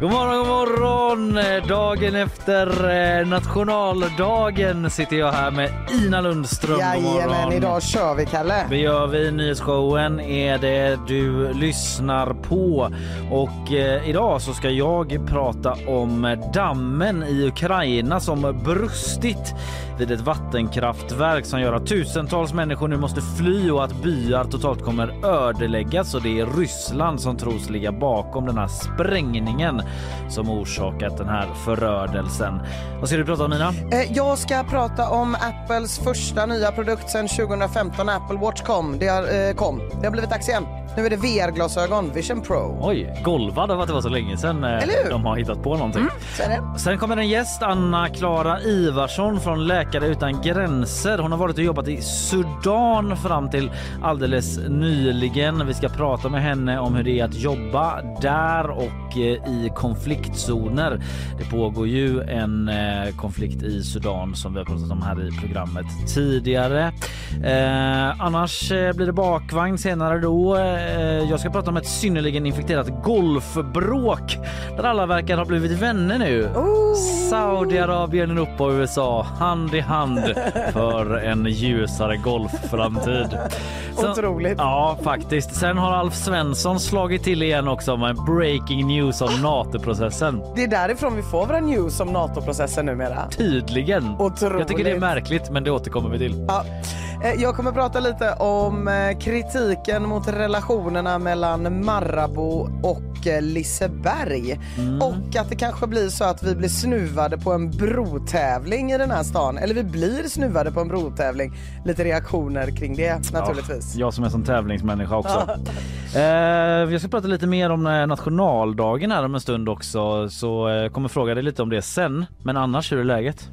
God morgon, god morgon! Dagen efter eh, nationaldagen sitter jag här med Ina Lundström. Jajamän, idag kör vi Kalle. Det gör vi. Nyhetsshowen är det du lyssnar på. Och eh, idag så ska jag prata om dammen i Ukraina som brustit vid ett vattenkraftverk som gör att tusentals människor nu måste fly och att byar totalt kommer ödeläggas. Och det är Ryssland som tros ligga bakom den här sprängningen som orsakat den här förödelsen. Vad ska du prata om Nina? Eh, Jag ska prata om Apples första nya produkt sedan 2015, Apple Watch kom. Det har, eh, kom. Det har blivit dags igen. Nu är det VR-glasögon, Vision Pro. Oj, golvad av att det var så länge sedan eh, Eller hur? de har hittat på någonting. Det. Sen kommer en gäst, Anna Klara Ivarsson från Läkare utan gränser. Hon har varit och jobbat i Sudan fram till alldeles nyligen. Vi ska prata med henne om hur det är att jobba där och eh, i konfliktzoner. Det pågår ju en eh, konflikt i Sudan som vi har pratat om här i programmet tidigare. Eh, annars blir det bakvagn senare då. Eh, jag ska prata om ett synnerligen infekterat golfbråk där alla verkar ha blivit vänner nu. Saudiarabien, Europa och USA hand i hand för en ljusare golfframtid. Sen- Otroligt. Ja, faktiskt. Sen har Alf Svensson slagit till igen också med breaking news om NATO-processen. Det är därifrån vi får våra news om NATO-processen numera. Tydligen. Otroligt. Jag tycker det är märkligt, men det återkommer vi till. Ja. Eh, Jag kommer prata lite om eh, kritiken mot relationerna mellan Marabou och eh, Liseberg. Och att det kanske blir så att vi blir snuvade på en brotävling i den här stan. Eller vi blir snuvade på en brotävling. Lite reaktioner kring det naturligtvis. Jag som är som tävlingsmänniska också. eh, jag ska prata lite mer om nationaldagen här om en stund också. Så kommer fråga dig lite om det sen. Men annars, hur är läget?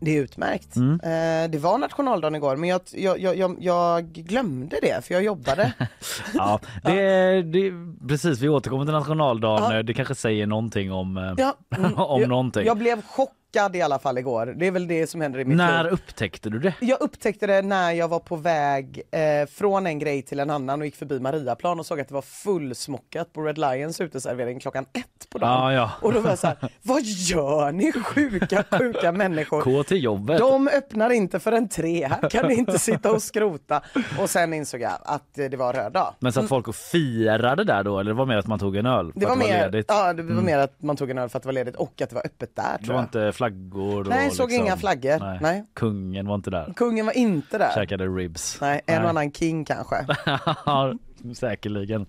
Det är utmärkt. Mm. Eh, det var nationaldagen igår men jag, jag, jag, jag, glömde det för jag jobbade. Ja, det, det, precis. Vi återkommer till nationaldagen. Det kanske säger någonting om, eh, Ja, mm, om jag, någonting. Jag blev chockad i alla fall igår. Det är väl det som händer i mitt När liv. upptäckte du det? Jag upptäckte det när jag var på väg eh, från en grej till en annan och gick förbi Mariaplan och såg att det var fullsmockat på Red Lions uteservering klockan ett på dagen. Ja, ja. Och då var jag så här, vad gör ni sjuka, sjuka människor? Gå till jobbet. De öppnar inte förrän tre, här kan ni inte sitta och skrota. Och sen insåg jag att det var röd dag. Men satt folk och firade där då eller det var mer att man tog en öl? Det var, att mer, ledigt? ja, det var mer att man tog en öl för att det var ledigt och att det var öppet där Det var inte flaggor? och Nej, såg inga flaggor. Nej. Nej. Kungen var inte där. Kungen var inte där. Käkade ribs. Nej, en och annan king kanske. Ja, Säkerligen.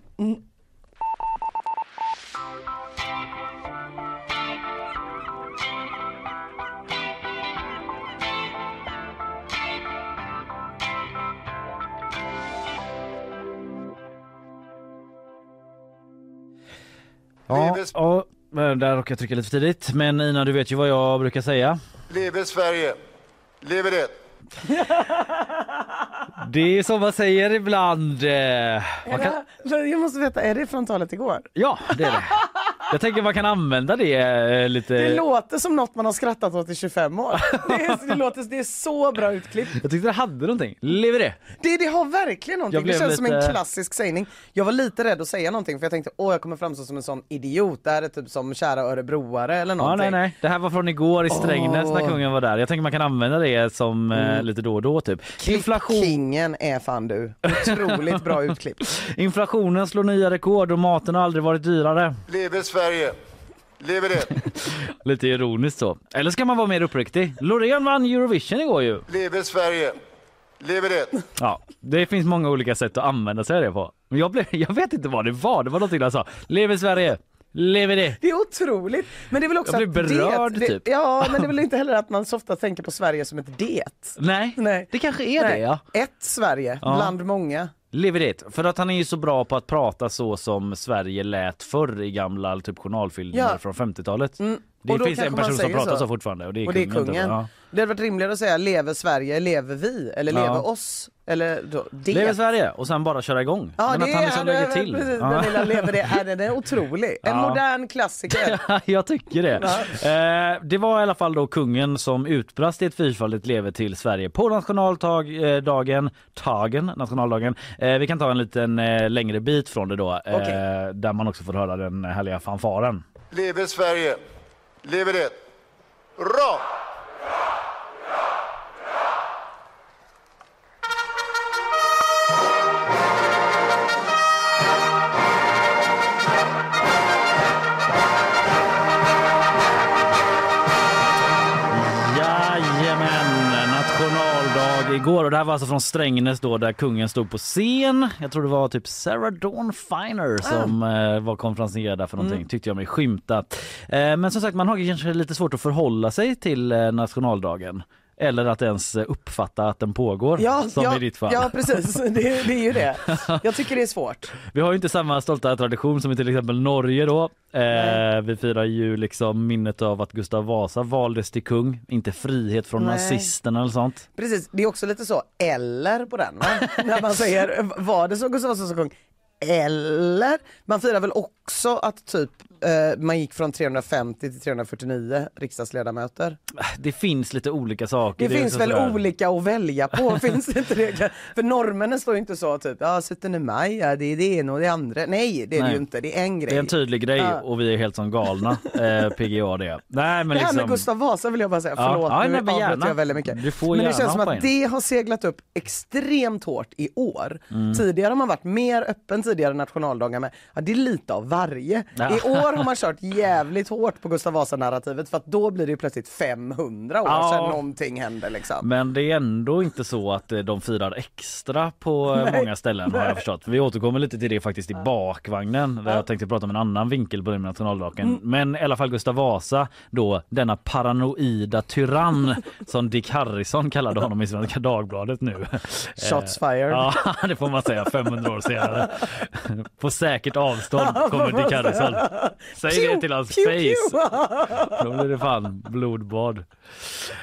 Ja, Leves- ja, men där råkade jag trycka lite för tidigt. Men Ina, du vet ju vad jag brukar säga. Leve Sverige! Leve det! Det är som man säger ibland. eh, Man kan... Jag måste veta, är det från talet igår? Ja, det är det. Jag tänker man kan använda det eh, lite. Det låter som något man har skrattat åt i 25 år. Det är, det låter, det är så bra utklippt. Jag tyckte det hade någonting. Lever det? Det, det har verkligen någonting. Det känns som en lite- klassisk sägning. Jag var lite rädd att säga någonting för jag tänkte åh jag kommer framstå som en sån idiot. Det här är typ som kära örebroare eller Ja, någonting. nej, nej. Det här var från igår i Strängnäs när Åh. kungen var där. Jag tänker man kan använda det som eh, lite då och då typ. Inflation, Kingen är fan du. Otroligt bra utklippt. inflationen slår nya rekord och maten har aldrig varit dyrare. Leve Sverige! Leve det! Lite ironiskt så. Eller ska man vara mer uppriktig? Loreen vann Eurovision igår ju. Leve Sverige! Leve det! Ja, det finns många olika sätt att använda sig av det på. Men jag, blev, jag vet inte vad det var. Det var någonting han sa. Lever Sverige! Lever det! Det är otroligt. Men det är väl också Jag blir att berörd, det, typ. det, Ja, men det är väl inte heller att man så ofta tänker på Sverige som ett det. Nej, Nej. det kanske är det Nej, ja. Ett Sverige Ja. bland många. Lever det. För att han är ju så bra på att prata så som Sverige lät förr i gamla typ journalfilmer Ja. från 50-talet. Det Och då finns en person som pratar så. så. fortfarande och det är Och det är kungen. kungen. Ja. Det hade varit rimligare att säga lever Sverige, lever vi eller Ja. lever oss. Eller då, det. Lever Sverige och sen bara köra igång. Ja, Men det att han liksom är, lägger det, till. Precis, Ja. Den lilla lever det. Är den är otrolig. En Ja. modern klassiker. jag tycker det. Eh, det var i alla fall då kungen som utbrast i ett fyrfaldigt leve till Sverige på nationaldagen, tagen, nationaldagen. Eh, vi kan ta en liten eh, längre bit från det då, eh, Okej. där man också får höra den härliga fanfaren. Lever Sverige! Lever det! Hurra! Igår och det här var alltså från Strängnäs då där kungen stod på scen. Jag tror det var typ Sarah Dawn Finer som eh, var konferencier där för någonting tyckte jag mig skymta. Eh, men som sagt man har kanske lite svårt att förhålla sig till eh, nationaldagen. Eller att ens eh, uppfatta att den pågår Ja, som ja, i ditt fall. ja precis, det, det är ju det. Jag tycker det är svårt. Vi har ju inte samma stolta tradition som i till exempel Norge då. Eh, vi firar ju liksom minnet av att Gustav Vasa valdes till kung, inte frihet från Nej. nazisterna eller sånt. Precis, det är också lite så, eller på den? När man säger, var det så Gustav Vasa som kung? Eller, man firar väl också att typ eh, man gick från 350 till 349 riksdagsledamöter. Det finns lite olika saker. Det, är finns så väl sådär- olika att välja på, finns det inte det? För norrmännen står ju inte så typ, ja 17 maj, ja, det är det ena och det andra. Nej, det är det Nej. ju inte, det är en grej. Det är en tydlig grej Ja. och vi är helt som galna. Eh, PGA det. Nej men Det här med liksom. Gustav Vasa vill jag bara säga, Ja. förlåt Ja, nu gärna. jag väldigt mycket. Du får men det känns som att det har seglat upp extremt hårt i år. Mm. Tidigare har man varit mer öppen tidigare nationaldagar med, ja det är lite av varje. I år har man kört jävligt hårt på Gustav Vasa-narrativet för att då blir det ju plötsligt 500 år Ja. sedan någonting hände liksom. Men det är ändå inte så att eh, de firar extra på eh, många ställen har jag förstått. Vi återkommer lite till det faktiskt i bakvagnen där jag tänkte prata om en annan vinkel på det med nationaldagen. Mm. Men i alla fall Gustav Vasa då, denna paranoida tyrann som Dick Harrison kallade honom i Svenska Dagbladet nu. Shots fired. Ja, det får man säga 500 år senare. På säkert avstånd kommer Dick Harrison. Säg det till hans Pew, face. pew. Då blir det fan blodbad.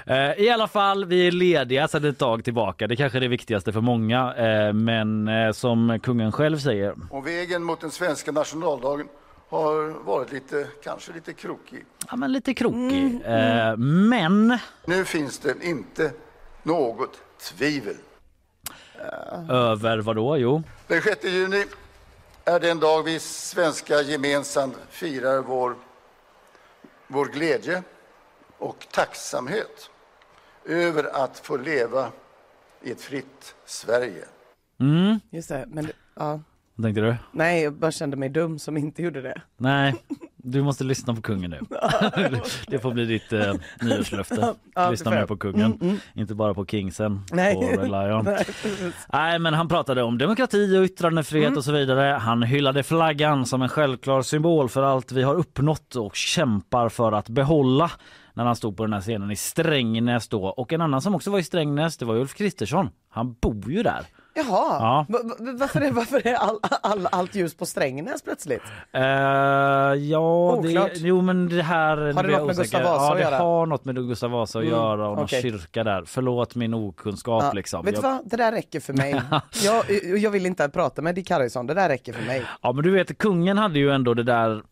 Eh, I alla fall, vi är lediga sedan ett tag tillbaka. Det kanske är det viktigaste för många. Eh, men eh, som kungen själv säger. Och vägen mot den svenska nationaldagen har varit lite, kanske lite krokig. Ja, men lite krokig. Eh, men Nu finns det inte något tvivel. över vad då? Jo, Den 6 juni är den dag vi svenskar gemensamt firar vår, vår glädje och tacksamhet över att få leva i ett fritt Sverige. Just det, men ja. vad tänkte du? Nej, jag bara kände mig dum som inte gjorde det. Nej, du måste lyssna på kungen nu. det får bli ditt eh, nyårslöfte. Lyssna mer på kungen, inte bara på Kingsen Nej. på Red Lion. Nej. Nej, men han pratade om demokrati och yttrandefrihet och så vidare. Han hyllade flaggan som en självklar symbol för allt vi har uppnått och kämpar för att behålla när han stod på den här scenen i Strängnäs då. Och en annan som också var i Strängnäs, det var Ulf Kristersson. Han bor ju där. Jaha, Ja. Va- va- varför är, varför är all, all, allt ljus på Strängnäs plötsligt? Eh, ja, Oklart. det, jo men det här... nu det något med. Gustav Vasa Ja, att det göra? har något med Gustav Vasa att göra och okej. kyrka där. Förlåt min okunskap Ja, liksom. Vet du Jag- vad, det där räcker för mig. jag, jag vill inte prata med Dick Harrison, det där räcker för mig. Ja men du vet kungen hade ju ändå det där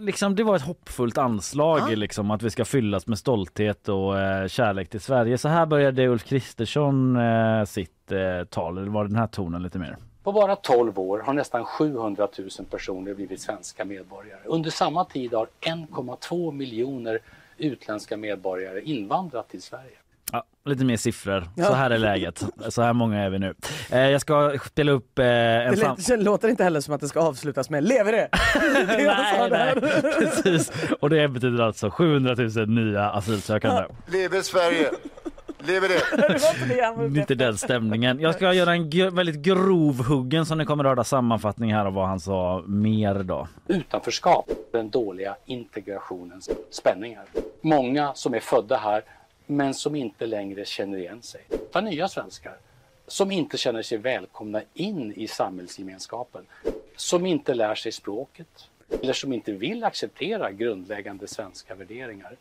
Liksom, det var ett hoppfullt anslag Ja. liksom, att vi ska fyllas med stolthet och eh, kärlek till Sverige. Så här började Ulf Kristersson eh, sitt eh, tal. Det var den här tonen lite mer. På bara 12 år har nästan 700 000 personer blivit svenska medborgare. Under samma tid har 1,2 miljoner utländska medborgare invandrat till Sverige. Ja, lite mer siffror. Så här är läget. Så här många är vi nu. Eh, jag ska spela upp eh, en Det det låter inte heller som att det ska avslutas med lever det? det nej, nej, precis. Och det betyder alltså 700 000 nya asylsökande. Lever Sverige! Lever det! Det var inte det han var ute Inte den stämningen. Jag ska göra en gr- väldigt grov huggen som ni kommer att höra sammanfattning här av vad han sa mer då. Utanförskap, den dåliga integrationens spänningar. Många som är födda här men som inte längre känner igen sig. För nya svenskar som inte känner sig välkomna in i samhällsgemenskapen. Som inte lär sig språket, eller som inte vill acceptera grundläggande svenska värderingar.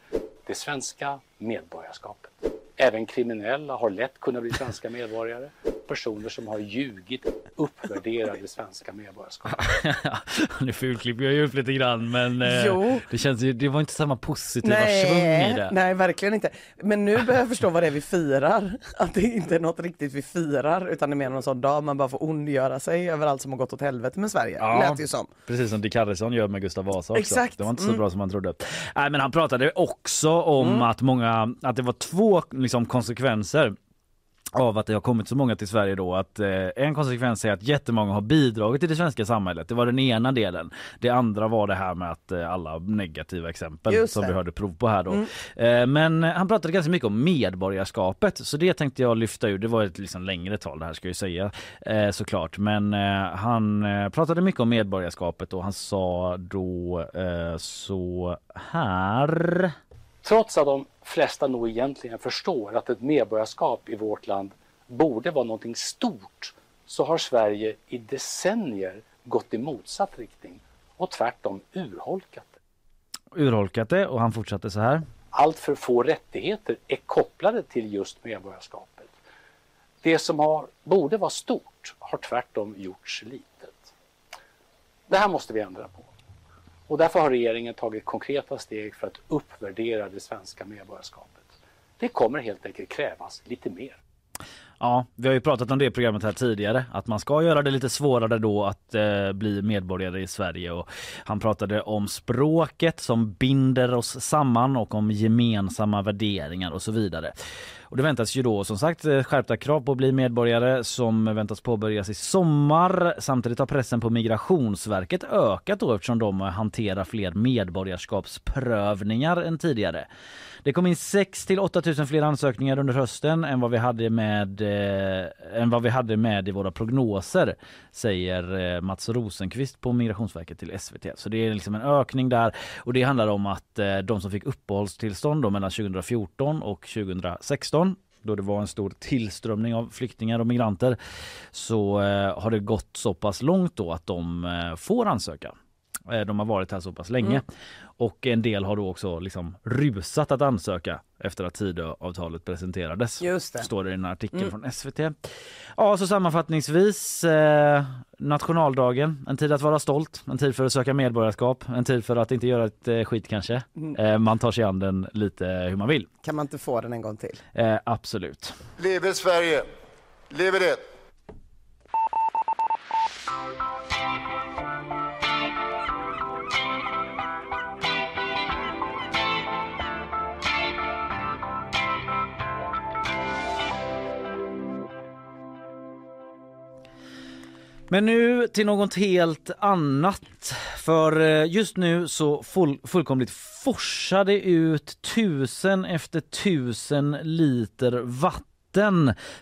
Det svenska medborgarskapet. Även kriminella har lätt kunnat bli svenska medborgare. Personer som har ljugit uppvärderar det svenska medborgarskapet. nu fulklipper jag ju upp lite grann men eh, Jo. det känns ju, det var inte samma positiva svung i Nej, det. nej, verkligen inte. Men nu börjar jag förstå vad det är vi firar. Att det inte är något riktigt vi firar utan det är mer någon sån dag man bara får ondgöra sig över allt som har gått åt helvete med Sverige. Ja. Lät ju som. Precis som Dick Harrison gör med Gustav Vasa också. Exakt. Det var inte så Mm. bra som man trodde. Nej, men han pratade också om att många, att det var två liksom, konsekvenser av att det har kommit så många till Sverige då att eh, en konsekvens är att jättemånga har bidragit till det svenska samhället. Det var den ena delen. Det andra var det här med att eh, alla negativa exempel Just som det. vi hörde prov på här då. Eh, men han pratade ganska mycket om medborgarskapet så det tänkte jag lyfta ur. Det var ett liksom längre tal det här ska jag ju säga eh, såklart. Men eh, han eh, pratade mycket om medborgarskapet och han sa då eh, så här. Trots att de flesta nog egentligen förstår att ett medborgarskap i vårt land borde vara någonting stort så har Sverige i decennier gått i motsatt riktning och tvärtom urholkat det. urholkat det och han fortsatte så här. Allt för få rättigheter är kopplade till just medborgarskapet. Det som har, borde vara stort har tvärtom gjorts litet. Det här måste vi ändra på. Och därför har regeringen tagit konkreta steg för att uppvärdera det svenska medborgarskapet. Det kommer helt enkelt krävas lite mer. Ja, vi har ju pratat om det i programmet här tidigare att man ska göra det lite svårare då att eh, bli medborgare i Sverige och han pratade om språket som binder oss samman och om gemensamma värderingar och så vidare. Och det väntas ju då som sagt eh, skärpta krav på att bli medborgare som väntas påbörjas i sommar. Samtidigt har pressen på Migrationsverket ökat då eftersom de hanterar fler medborgarskapsprövningar än tidigare. Det kom in 6 till 8 000 fler ansökningar under hösten än vad vi hade med eh, än vad vi hade med i våra prognoser säger eh, Mats Rosenqvist på Migrationsverket till SVT. Så det är liksom en ökning där och det handlar om att eh, de som fick uppehållstillstånd då mellan 2014 och 2016 då det var en stor tillströmning av flyktingar och migranter så eh, har det gått så pass långt då att de eh, får ansöka. Eh, De har varit här så pass länge mm och en del har då också liksom rusat att ansöka efter att Tidöavtalet presenterades. Just det. Står det i en artikel från SVT. Ja, så sammanfattningsvis eh, nationaldagen, en tid att vara stolt, en tid för att söka medborgarskap, en tid för att inte göra ett eh, skit kanske. Eh, man tar sig an den lite hur man vill. Kan man inte få den en gång till? Eh, absolut. Leve Sverige! Leve det! Men nu till något helt annat. För eh, just nu så full, fullkomligt forsade ut tusen efter tusen liter vatten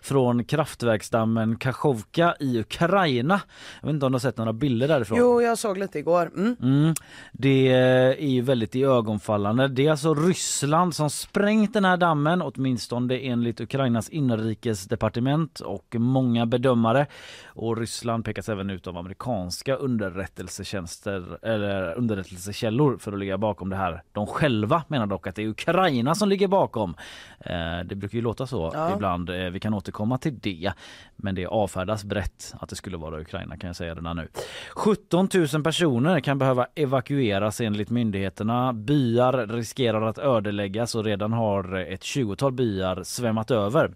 från kraftverksdammen Kachovka i Ukraina. Jag vet inte om du har sett några bilder därifrån? Jo, jag såg lite igår. Mm. Mm, det är ju väldigt iögonfallande. Det är alltså Ryssland som sprängt den här dammen, åtminstone enligt Ukrainas inrikesdepartement och många bedömare. Och Ryssland pekas även ut av amerikanska underrättelsetjänster eller underrättelsekällor för att ligga bakom det här. De själva menar dock att det är Ukraina som ligger bakom. Eh, det brukar ju låta så Ja. ibland. Ryssland. Eh, vi kan återkomma till det. Men det avfärdas brett att det skulle vara Ukraina kan jag säga redan nu. 17 000 personer kan behöva evakueras enligt myndigheterna. Byar riskerar att ödeläggas och redan har ett 20-tal byar svämmat över.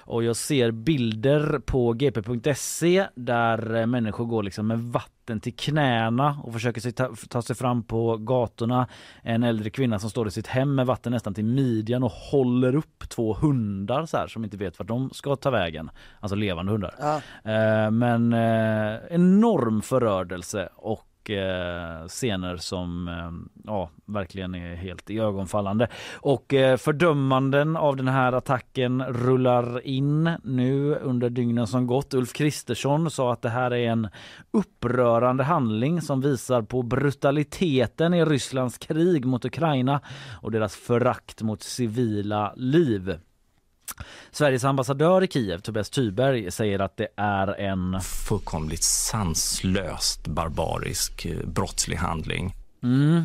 Och jag ser bilder på gp.se där eh, människor går liksom med vatten till knäna och försöker sig ta, ta sig fram på gatorna. En äldre kvinna som står i sitt hem med vatten nästan till midjan och håller upp två hundar så här som inte vet vart de ska ta vägen. Alltså levande hundar. Ja. Eh, men eh, enorm förödelse och och scener som eh, ja, verkligen är helt iögonfallande. Och eh, fördömanden av den här attacken rullar in nu under dygnen som gått. Ulf Kristersson sa att det här är en upprörande handling som visar på brutaliteten i Rysslands krig mot Ukraina och deras förakt mot civila liv. Sveriges ambassadör i Kiev, Tobias Tyberg, säger att det är en fullkomligt sanslöst barbarisk eh, brottslig handling. Mm.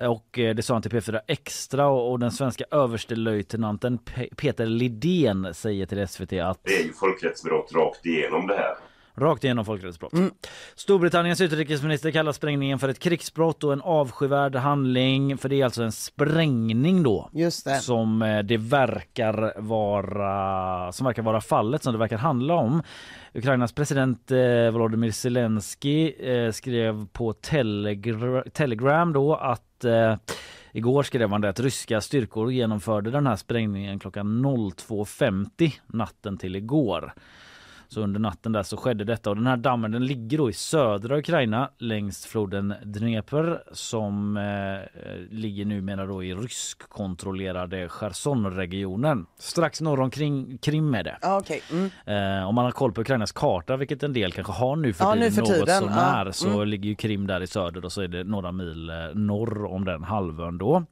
Och eh, det sa han till P4 Extra och den svenska överstelöjtnanten Peter Lidén säger till SVT att det är ju folkrättsbrott rakt igenom det här. Rakt igenom folkrättsbrott. Mm. Storbritanniens utrikesminister kallar sprängningen för ett krigsbrott och en avskyvärd handling. För det är alltså en sprängning då. Det. Som eh, det verkar vara, som verkar vara fallet, som det verkar handla om. Ukrainas president eh, Volodymyr Zelensky eh, skrev på Telegra Telegram då att eh, Igår skrev han det att ryska styrkor genomförde den här sprängningen klockan 02.50 natten till igår. Så under natten där så skedde detta och den här dammen den ligger då i södra Ukraina längs floden Dnepr som eh, ligger numera då i ryskkontrollerade Chersonregionen. Strax norr omkring Krim är det. Ah, okay. mm. eh, om man har koll på Ukrainas karta, vilket en del kanske har nu för ja, tiden, nu för något tiden. sånär, ah. så mm. ligger ju Krim där i söder och så är det några mil eh, norr om den halvön då.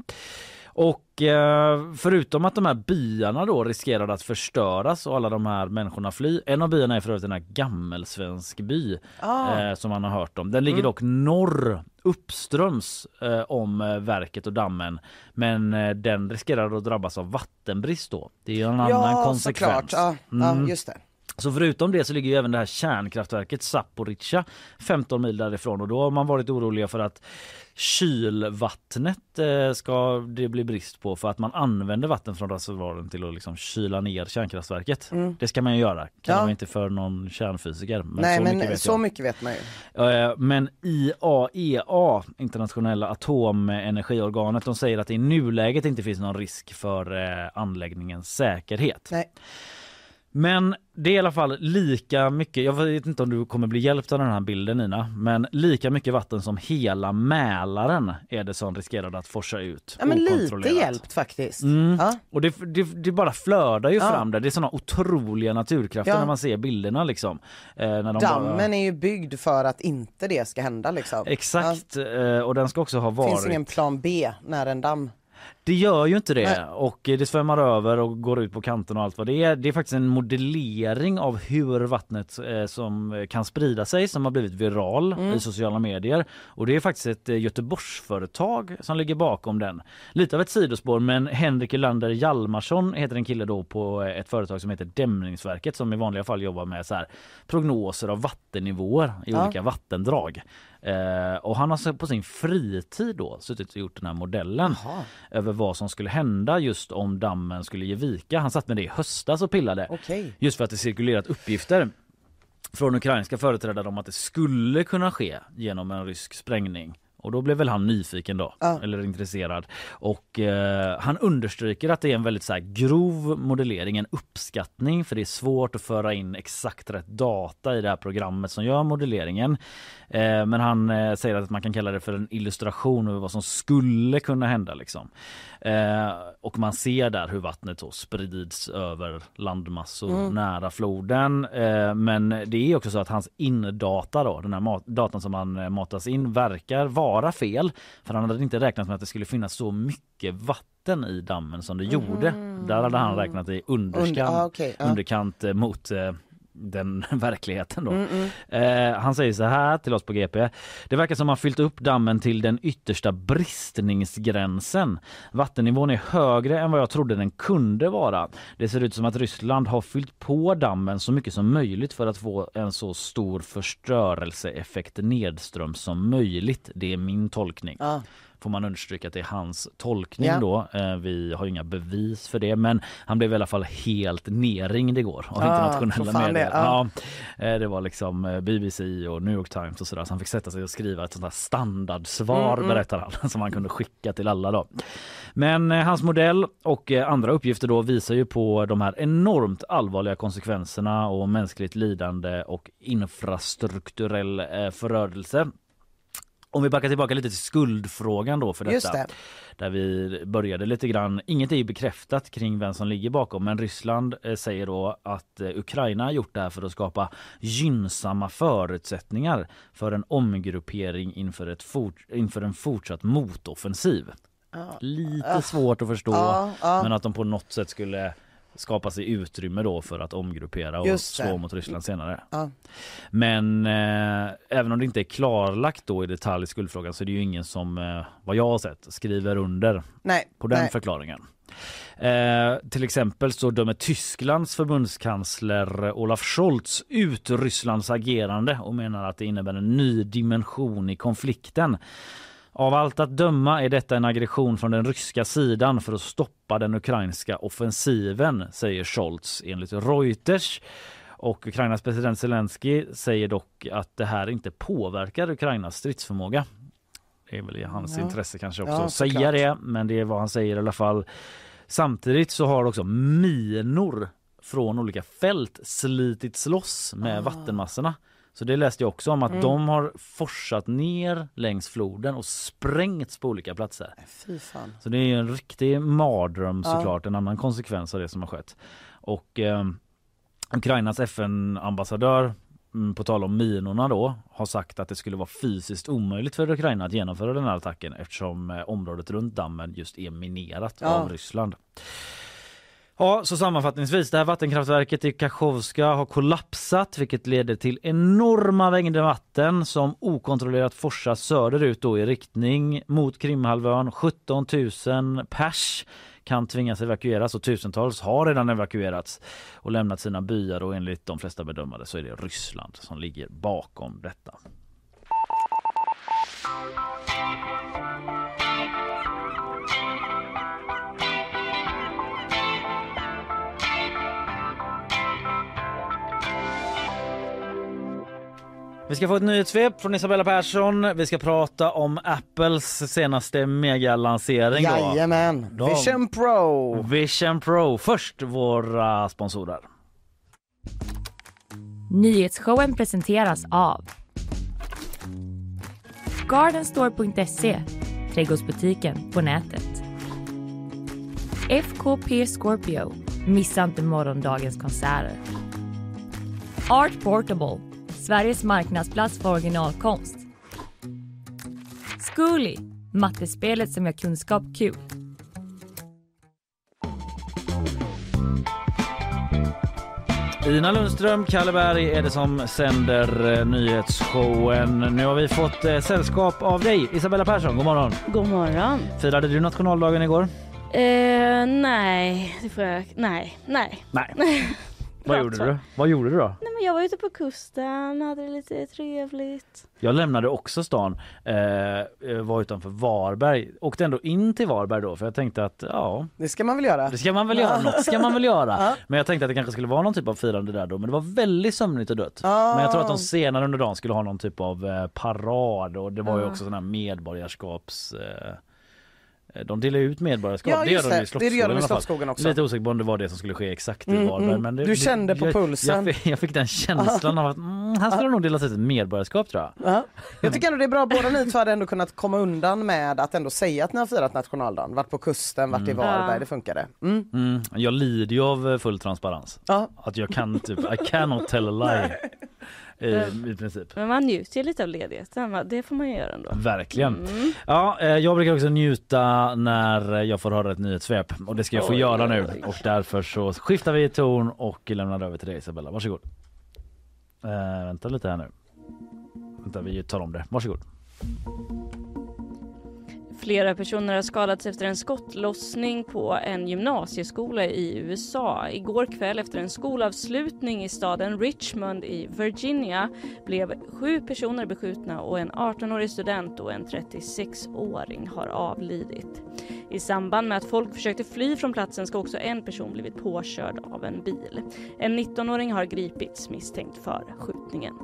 Och eh, förutom att de här byarna då riskerade att förstöras och alla de här människorna fly. En av byarna är för övrigt en gammelsvensk by ah. eh, som man har hört om. Den ligger mm. dock norr uppströms eh, om eh, verket och dammen. Men eh, den riskerar att drabbas av vattenbrist då. Det är en ja, annan konsekvens. Ja, mm. ja, just det. Så förutom det så ligger ju även det här kärnkraftverket Zaporizjzja 15 mil därifrån och då har man varit oroliga för att kylvattnet eh, ska det bli brist på för att man använder vatten från reservoaren till att liksom kyla ner kärnkraftverket. Mm. Det ska man ju göra. Kan ja. inte för någon kärnfysiker. Men Nej så men mycket så mycket vet man ju. Eh, men IAEA, internationella atomenergiorganet, de säger att i nuläget inte finns någon risk för eh, anläggningens säkerhet. Nej. Men det är i alla fall lika mycket, jag vet inte om du kommer bli hjälpt av den här bilden Nina, men lika mycket vatten som hela Mälaren är det som riskerar att forsa ut. Ja men lite hjälpt faktiskt. Mm. Ja. Och det, det, det, bara flödar ju ja. fram där, det är såna otroliga naturkrafter ja. när man ser bilderna liksom. Eh, när de Dammen bara... är ju byggd för att inte det ska hända liksom. Exakt, eh, och den ska också ha varit... Finns ingen plan B när en damm det gör ju inte det Nej. och det svämmar över och går ut på kanten och allt vad det är. Det är faktiskt en modellering av hur vattnet eh, som kan sprida sig som har blivit viral mm. i sociala medier. Och det är faktiskt ett eh, Göteborgsföretag som ligger bakom den. Lite av ett sidospår men Henrik Lander Hjalmarsson heter en kille då på eh, ett företag som heter Dämningsverket som i vanliga fall jobbar med så här prognoser av vattennivåer i ja. olika vattendrag. Eh, och han har på sin fritid då suttit och gjort den här modellen Aha. över vad som skulle hända just om dammen skulle ge vika. Han satt med det i höstas och pillade. Okay. Just för att det cirkulerat uppgifter från ukrainska företrädare om att det skulle kunna ske genom en rysk sprängning. Och då blev väl han nyfiken då, ja. eller intresserad. Och eh, han understryker att det är en väldigt så här, grov modellering, en uppskattning för det är svårt att föra in exakt rätt data i det här programmet som gör modelleringen. Eh, men han eh, säger att man kan kalla det för en illustration över vad som skulle kunna hända. Liksom. Eh, och man ser där hur vattnet så sprids över landmassor mm. nära floden. Eh, men det är också så att hans indata, då, den här datan som han eh, matas in, verkar vara fel. För han hade inte räknat med att det skulle finnas så mycket vatten i dammen som det mm. gjorde. Där hade han räknat i underkant, Und, ah, okay, ah. underkant mot den verkligheten då. Mm, mm. Eh, han säger så här till oss på GP. Det verkar som man fyllt upp dammen till den yttersta bristningsgränsen. Vattennivån är högre än vad jag trodde den kunde vara. Det ser ut som att Ryssland har fyllt på dammen så mycket som möjligt för att få en så stor förstörelseeffekt nedströms som möjligt. Det är min tolkning. Ah får man understryka att det är hans tolkning ja. då. Eh, vi har inga bevis för det men han blev i alla fall helt nerringd igår av ah, internationella medier. Det, ah. ja, eh, det var liksom eh, BBC och New York Times och sådär så han fick sätta sig och skriva ett sånt där standardsvar mm, mm. berättar han som han kunde skicka till alla då. Men hans modell och andra uppgifter då visar ju på de här enormt allvarliga konsekvenserna och mänskligt lidande och infrastrukturell förödelse om vi backar tillbaka lite till skuldfrågan då för detta. Där vi började lite grann. Inget är bekräftat kring vem som ligger bakom men Ryssland eh, säger då att eh, Ukraina har gjort det här för att skapa gynnsamma förutsättningar för en omgruppering inför, ett fort, inför en fortsatt motoffensiv. Lite svårt att förstå men att de på något sätt skulle skapa sig utrymme då för att omgruppera och slå mot Ryssland senare. Ja. Men eh, även om det inte är klarlagt då i detalj i skuldfrågan så är det ju ingen som, eh, vad jag har sett, skriver under Nej, på den nej. förklaringen. Eh, till exempel så dömer Tysklands förbundskansler Olaf Scholz ut Rysslands agerande och menar att det innebär en ny dimension i konflikten. Av allt att döma är detta en aggression från den ryska sidan för att stoppa den ukrainska offensiven, säger Scholz enligt Reuters. Och Ukrainas president Zelensky säger dock att det här inte påverkar Ukrainas stridsförmåga. Det är väl i hans Ja. intresse kanske också Ja, att säga det, men det är vad han säger i alla fall. Samtidigt så har också minor från olika fält slitits loss med Ah. vattenmassorna. Så det läste jag också om att Mm. de har forsat ner längs floden och sprängts på olika platser. Fy fan. Så det är en riktig mardröm Ja. såklart, en annan konsekvens av det som har skett. Och eh, Ukrainas FN-ambassadör mm, på tal om minorna då har sagt att det skulle vara fysiskt omöjligt för Ukraina att genomföra den här attacken eftersom eh, området runt dammen just är minerat Ja. av Ryssland. Ja, så sammanfattningsvis, det här vattenkraftverket i Kachovska har kollapsat vilket leder till enorma mängder vatten som okontrollerat forsar söderut då i riktning mot Krimhalvön. 17 000 pers kan tvingas evakueras och tusentals har redan evakuerats och lämnat sina byar och enligt de flesta bedömare så är det Ryssland som ligger bakom detta. Vi ska få ett nyhetssvep från Isabella Persson. Vi ska prata om Apples senaste megalansering. Jajamän. Då- Vision Pro. Vision Pro. Först våra sponsorer. Nyhetsshowen presenteras av Gardenstore.se, trädgårdsbutiken på nätet. FKP Scorpio, missa inte morgondagens konserter. Art Portable, Sveriges marknadsplats för originalkonst. Zcooly, mattespelet som gör kunskap kul. Ina Lundström, Kalle Berg är det som sänder eh, nyhetsshowen. Nu har vi fått eh, sällskap av dig, Isabella Persson. God morgon. God morgon. Firade du nationaldagen igår? Eh, nej, det får jag... Nej, nej. Nej. Vad gjorde du? Vad gjorde du då? Nej men jag var ute på kusten, hade det lite trevligt. Jag lämnade också stan, eh, var utanför Varberg. Åkte ändå in till Varberg då för jag tänkte att ja, Det ska man väl göra? det ska man väl göra. Något ska man väl göra. Men jag tänkte att det kanske skulle vara någon typ av firande där då. Men det var väldigt sömnigt och dött. Men jag tror att de senare under dagen skulle ha någon typ av eh, parad och det var ju också sån här medborgarskaps... Eh, de delar ut medborgarskap. Ja, det gör de det. i Det Slottsskogen gör de i. Slottsskogen också. Lite osäker på om det var det som skulle ske exakt i Mm, Varberg. mm. Men det, Du kände på jag, pulsen. Jag, fick, jag fick den känslan av att mm, här skulle nog delas ut ett medborgarskap tror jag. Ja. Jag tycker ändå det är bra, båda ni två hade ändå kunnat komma undan med att ändå säga att ni har firat nationaldagen. Varit på kusten, varit i Varberg, Ja. det funkade. Mm. Mm, jag lider ju av full transparens. Ja. Att jag kan typ, I cannot tell a lie. I, I princip. Men man njuter ju lite av ledigheten, det får man ju göra ändå. Verkligen. Mm. Ja, eh, jag brukar också njuta när jag får höra ett nyhetssvep och det ska jag få Oj, göra nu oj. och därför så skiftar vi ton och lämnar över till dig Isabella. Varsågod. Eh, vänta lite här nu. Vänta, vi tar om det. Varsågod. Flera personer har skadats efter en skottlossning på en gymnasieskola i USA. Igår kväll efter en skolavslutning i staden Richmond i Virginia blev sju personer beskjutna och en 18-årig student och en 36-åring har avlidit. I samband med att folk försökte fly från platsen ska också en person blivit påkörd av en bil. En 19-åring har gripits misstänkt för skjutningen.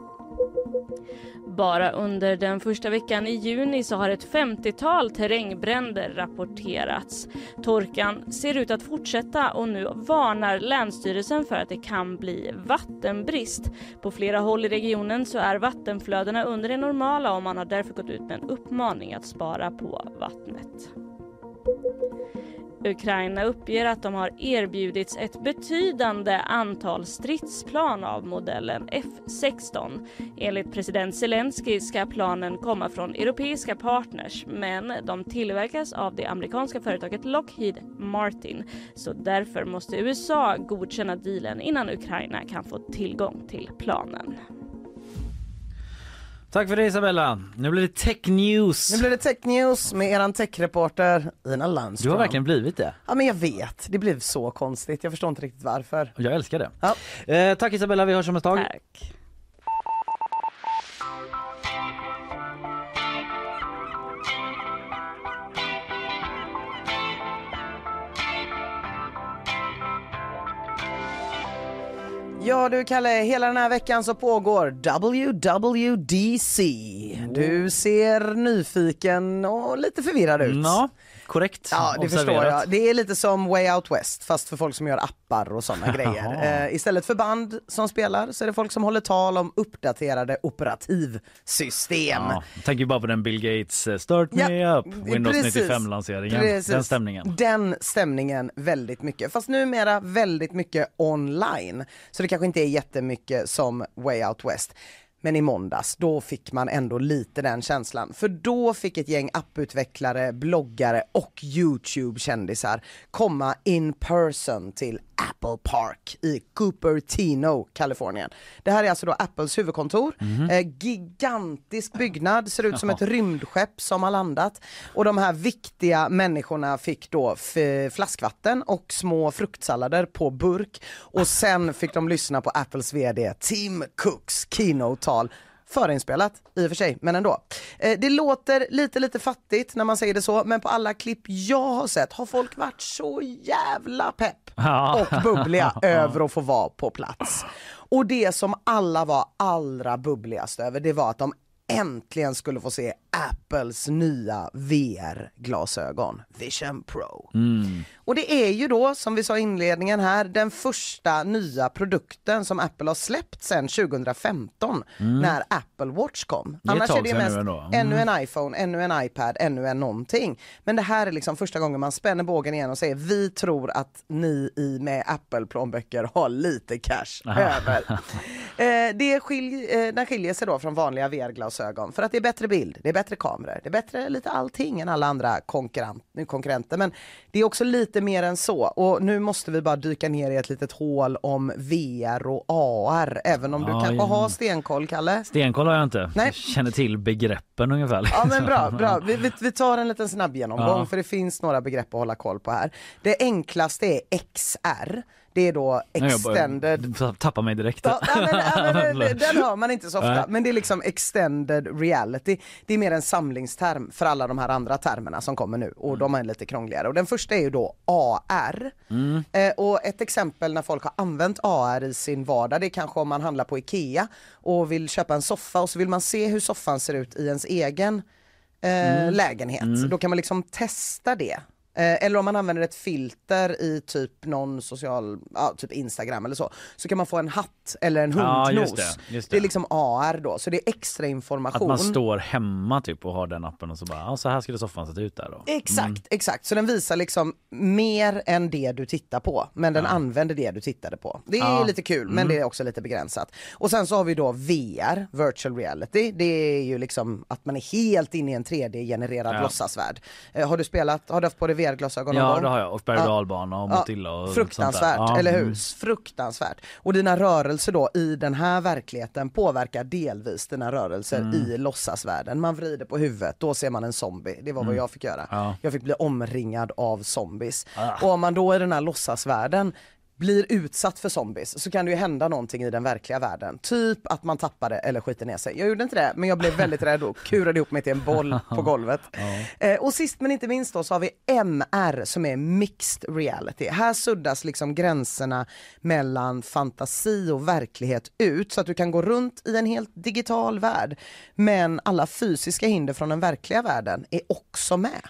Bara under den första veckan i juni så har ett 50-tal terrängbränder rapporterats. Torkan ser ut att fortsätta och nu varnar Länsstyrelsen för att det kan bli vattenbrist. På flera håll i regionen så är vattenflödena under det normala och man har därför gått ut med en uppmaning att spara på vattnet. Ukraina uppger att de har erbjudits ett betydande antal stridsplan av modellen F16. Enligt president Zelensky ska planen komma från europeiska partners men de tillverkas av det amerikanska företaget Lockheed Martin så därför måste USA godkänna dealen innan Ukraina kan få tillgång till planen. Tack för det Isabella. Nu blir det tech news. Nu blir det tech news med eran techreporter Ina Landström. Du har verkligen blivit det. Ja men jag vet, det blev så konstigt. Jag förstår inte riktigt varför. Jag älskar det. Ja. Eh, tack Isabella, vi hörs om ett tag. Tack. Ja du Kalle, hela den här veckan så pågår WWDC. Du ser nyfiken och lite förvirrad ut. Ja, korrekt Ja, det förstår observerat. jag. Det är lite som Way Out West fast för folk som gör appar och sådana grejer. Eh, istället för band som spelar så är det folk som håller tal om uppdaterade operativsystem. Ja, tänker bara på den Bill Gates eh, Start Me Ja, Up, Windows precis. 95-lanseringen. Precis. Den stämningen. Den stämningen väldigt mycket. Fast numera väldigt mycket online. Så det kanske inte är jättemycket som Way Out West. Men i måndags, då fick man ändå lite den känslan. För då fick ett gäng apputvecklare, bloggare och Youtube-kändisar komma in person till Apple Park i Cupertino, Kalifornien. Det här är alltså då Apples huvudkontor. Eh, gigantisk byggnad, ser ut som ett rymdskepp som har landat. Och de här viktiga människorna fick då flaskvatten och små fruktsallader på burk. Och sen fick de lyssna på Apples VD Tim Cooks keynote-tal Förinspelat i och för sig, men ändå. Eh, det låter lite lite fattigt när man säger det så, men på alla klipp jag har sett har folk varit så jävla pepp och bubbliga över att få vara på plats. Och det som alla var allra bubbligast över, det var att de äntligen skulle få se Apples nya VR-glasögon, Vision Pro. Och det är ju då, som vi sa i inledningen här, den första nya produkten som Apple har släppt sedan 2015 när Apple Watch kom. ett Annars är det mest. Mm. ännu en iPhone, ännu en iPad, ännu en någonting. Men det här är liksom första gången man spänner bågen igen och säger vi tror att ni i med Apple-plånböcker har lite cash över. Eh, det skilj, eh, den skiljer sig då från vanliga VR-glasögon för att det är bättre bild, det är bättre kameror, det är bättre lite allting än alla andra konkurrent, konkurrenter. Men det är också lite mer än så och nu måste vi bara dyka ner i ett litet hål om VR och AR, även om du Ja, kanske ja. har stenkoll, Kalle. Stenkoll har jag inte. Nej. Jag känner till begreppen ungefär. Ja men bra, bra. Vi, vi, vi tar en liten snabb genomgång Ja. för det finns några begrepp att hålla koll på här. Det enklaste är XR. Det är då Nej, jag extended tappar mig direkt. Ja, men, ja, men, den- hör man inte så ofta, Nej. men det är liksom extended reality. Det är mer en samlingsterm för alla de här andra termerna som kommer nu och de är lite krångligare. Och den första är ju då AR. Eh, och ett exempel när folk har använt AR i sin vardag, det är kanske om man handlar på IKEA och vill köpa en soffa och så vill man se hur soffan ser ut i ens egen eh, lägenhet. Då kan man liksom testa det. Eh, eller om man använder ett filter i typ någon social, ja, typ Instagram eller så, så kan man få en hatt eller en Ja, hundnos. just det, just det är det. liksom AR då, så det är extra Att information. man står hemma typ och har den appen och så bara, ja, så här skulle soffan se ut där då. Exakt, exakt. Så den visar liksom mer än det du tittar på, men den använder det du tittade på. Det är Ja. lite kul, men det är också lite begränsat. Och sen så har vi då VR, virtual reality. Det är ju liksom att man är helt inne i en 3D-genererad Ja. låtsasvärld. Eh, har du spelat, har du haft på dig VR-glasögon någon Ja gång? det har jag, och berg och dalbana och Ja, Motilla och fruktansvärt, sånt där. Ja, eller hur? mm. Fruktansvärt. Och dina rörelser då i den här verkligheten påverkar delvis dina rörelser Mm. i låtsasvärlden. Man vrider på huvudet, då ser man en zombie. Det var vad jag fick göra. Mm. Ja. Jag fick bli omringad av zombies. Ah. Och om man då i den här låtsasvärlden blir utsatt för zombies så kan det ju hända någonting i den verkliga världen. Typ att man tappar det eller skiter ner sig. Jag gjorde inte det, men jag blev väldigt rädd och kurade ihop mig till en boll på golvet. Eh, och sist men inte minst då så har vi MR som är mixed reality. Här suddas liksom gränserna mellan fantasi och verklighet ut så att du kan gå runt i en helt digital värld. Men alla fysiska hinder från den verkliga världen är också med.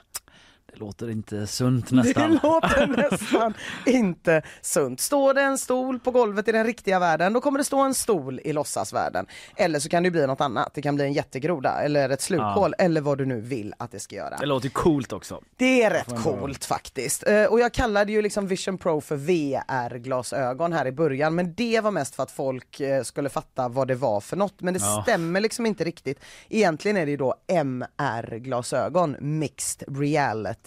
Det låter inte sunt nästan. Det låter nästan inte sunt. Står det en stol på golvet i den riktiga världen, då kommer det stå en stol i låtsasvärlden. Eller så kan det bli något annat. Det kan bli en jättegroda eller ett slukhål eller vad du nu vill att det ska göra. Det låter coolt också. Det är rätt coolt faktiskt. Eh, Och jag kallade ju liksom Vision Pro för VR-glasögon här i början men det var mest för att folk eh, skulle fatta vad det var för något. Men det Ja. stämmer liksom inte riktigt. Egentligen är det ju då MR-glasögon, Mixed Reality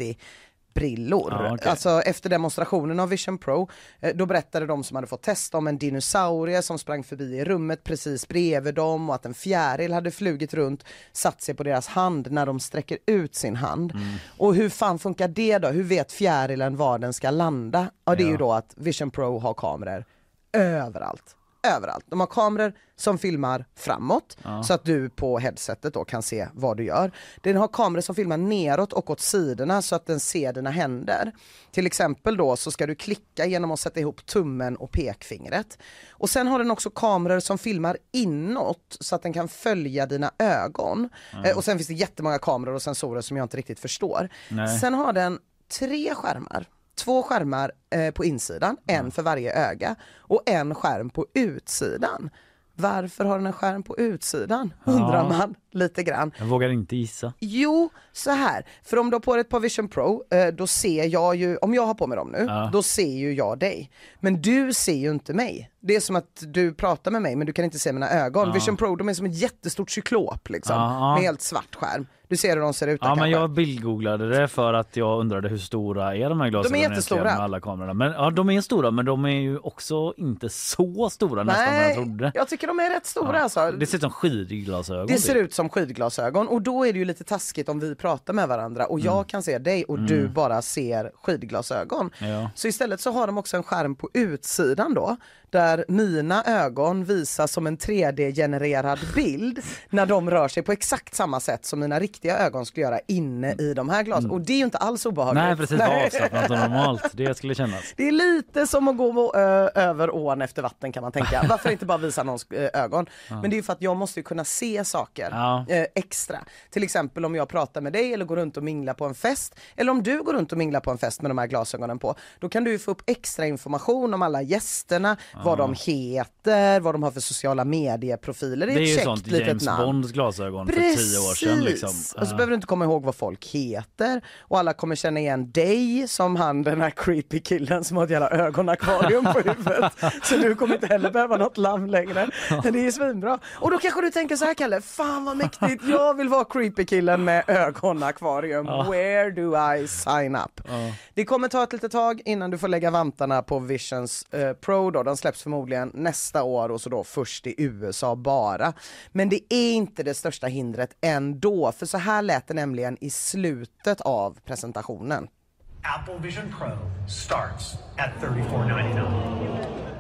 brillor. Ja, okej. Alltså efter demonstrationen av Vision Pro, eh, då berättade de som hade fått testa om en dinosaurie som sprang förbi i rummet precis bredvid dem och att en fjäril hade flugit runt, satt sig på deras hand när de sträcker ut sin hand. Mm. Och hur fan funkar det då? Hur vet fjärilen var den ska landa? Ja det är ju Ja. då att Vision Pro har kameror överallt. Överallt. De har kameror som filmar framåt så att du på headsetet då kan se vad du gör. Den har kameror som filmar neråt och åt sidorna så att den ser dina händer. Till exempel då så ska du klicka genom att sätta ihop tummen och pekfingret. Och sen har den också kameror som filmar inåt så att den kan följa dina ögon. Eh, och sen finns det jättemånga kameror och sensorer som jag inte riktigt förstår. Nej. Sen har den tre skärmar. Två skärmar eh, på insidan, en för varje öga och en skärm på utsidan. Varför har den en skärm på utsidan? Undrar Ja. man lite grann. Jag vågar inte gissa. Jo, så här. För om du har på dig ett par Vision Pro, eh, då ser jag ju, om jag har på mig dem nu, Ja. då ser ju jag dig. Men du ser ju inte mig. Det är som att du pratar med mig men du kan inte se mina ögon. Vision Pro, de är som ett jättestort cyklop liksom. Ja, ja. Med helt svart skärm. Du ser hur de ser ut där Ja men kanske. jag bildgooglade det för att jag undrade hur stora är de här glasögonen jättestora. egentligen med alla kamerorna. Men ja de är stora men de är ju också inte så stora nästan som jag Nej, trodde. jag tycker de är rätt stora alltså. Det ser ut som skidglasögon. Det ser ut som skidglasögon och då är det ju lite taskigt om vi pratar med varandra och jag kan se dig och du bara ser skidglasögon. Ja. Så istället så har de också en skärm på utsidan då där mina ögon visas som en 3D-genererad bild när de rör sig på exakt samma sätt som mina riktiga ögon skulle göra inne i de här glasen. Och det är ju inte alls obehagligt. Nej precis, avslappnat och normalt det skulle kännas. Det är lite som att gå ö, över ån efter vatten kan man tänka. Varför inte bara visa någons ö, ögon? Men det är ju för att jag måste ju kunna se saker Ja. eh, extra. Till exempel om jag pratar med dig eller går runt och minglar på en fest. Eller om du går runt och minglar på en fest med de här glasögonen på. Då kan du ju få upp extra information om alla gästerna, vad de heter, vad de har för sociala medieprofiler. Det är, Det är ett ju sånt litet James namn. Bonds glasögon för tio år sedan liksom. Och så behöver du inte komma ihåg vad folk heter och alla kommer känna igen dig som han den här creepy killen som har ett jävla ögonakvarium på huvudet. Så du kommer inte heller behöva något lamm längre. Men det är svinbra. Och då kanske du tänker så här Kalle, fan vad mäktigt, jag vill vara creepy killen med ögonakvarium. Where do I sign up? Det kommer ta ett litet tag innan du får lägga vantarna på Visions eh, Pro då. Den släpps förmodligen nästa år och så då först i USA bara. Men det är inte det största hindret ändå, för så här lät det nämligen i slutet av presentationen. Apple Vision Pro starts at $34.99.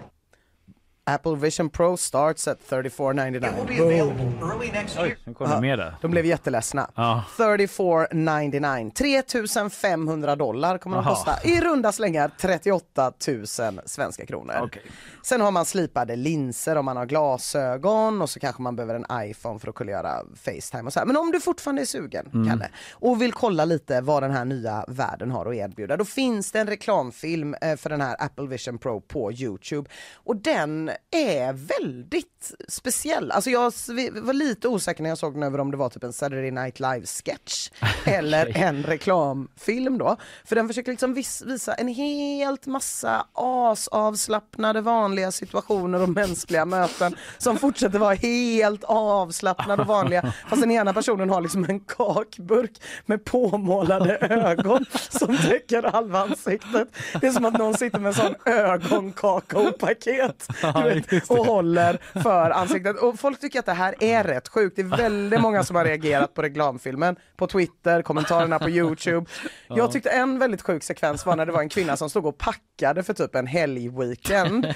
Apple Vision Pro starts at It will be 34.99. available early next year. Oj, nu kom det med det. De blev jätteledsna. Ja. 34.99. 3500 dollar kommer de kosta. I runda slängar 38 000 svenska kronor. Okej. Sen har man slipade linser om man har glasögon och så kanske man behöver en iPhone för att kunna göra Facetime och så här. Men om du fortfarande är sugen, Mm. Kalle, och vill kolla lite vad den här nya världen har att erbjuda, då finns det en reklamfilm eh, för den här Apple Vision Pro på Youtube. Och den är väldigt speciell. Alltså jag var lite osäker när jag såg den över om det var typ en Saturday Night Live sketch eller en reklamfilm då. För den försöker liksom vis- visa en helt massa asavslappnade vanliga situationer och mänskliga möten som fortsätter vara helt avslappnade och vanliga. Fast den ena personen har liksom en kakburk med påmålade ögon som täcker halva ansiktet. Det är som att någon sitter med en sån ögonkakaopaket och håller för ansiktet. Och folk tycker att det här är rätt sjukt. Det är väldigt många som har reagerat på reklamfilmen på Twitter, kommentarerna på Youtube. Jag tyckte en väldigt sjuk sekvens var när det var en kvinna som stod och packade för typ en helgweekend.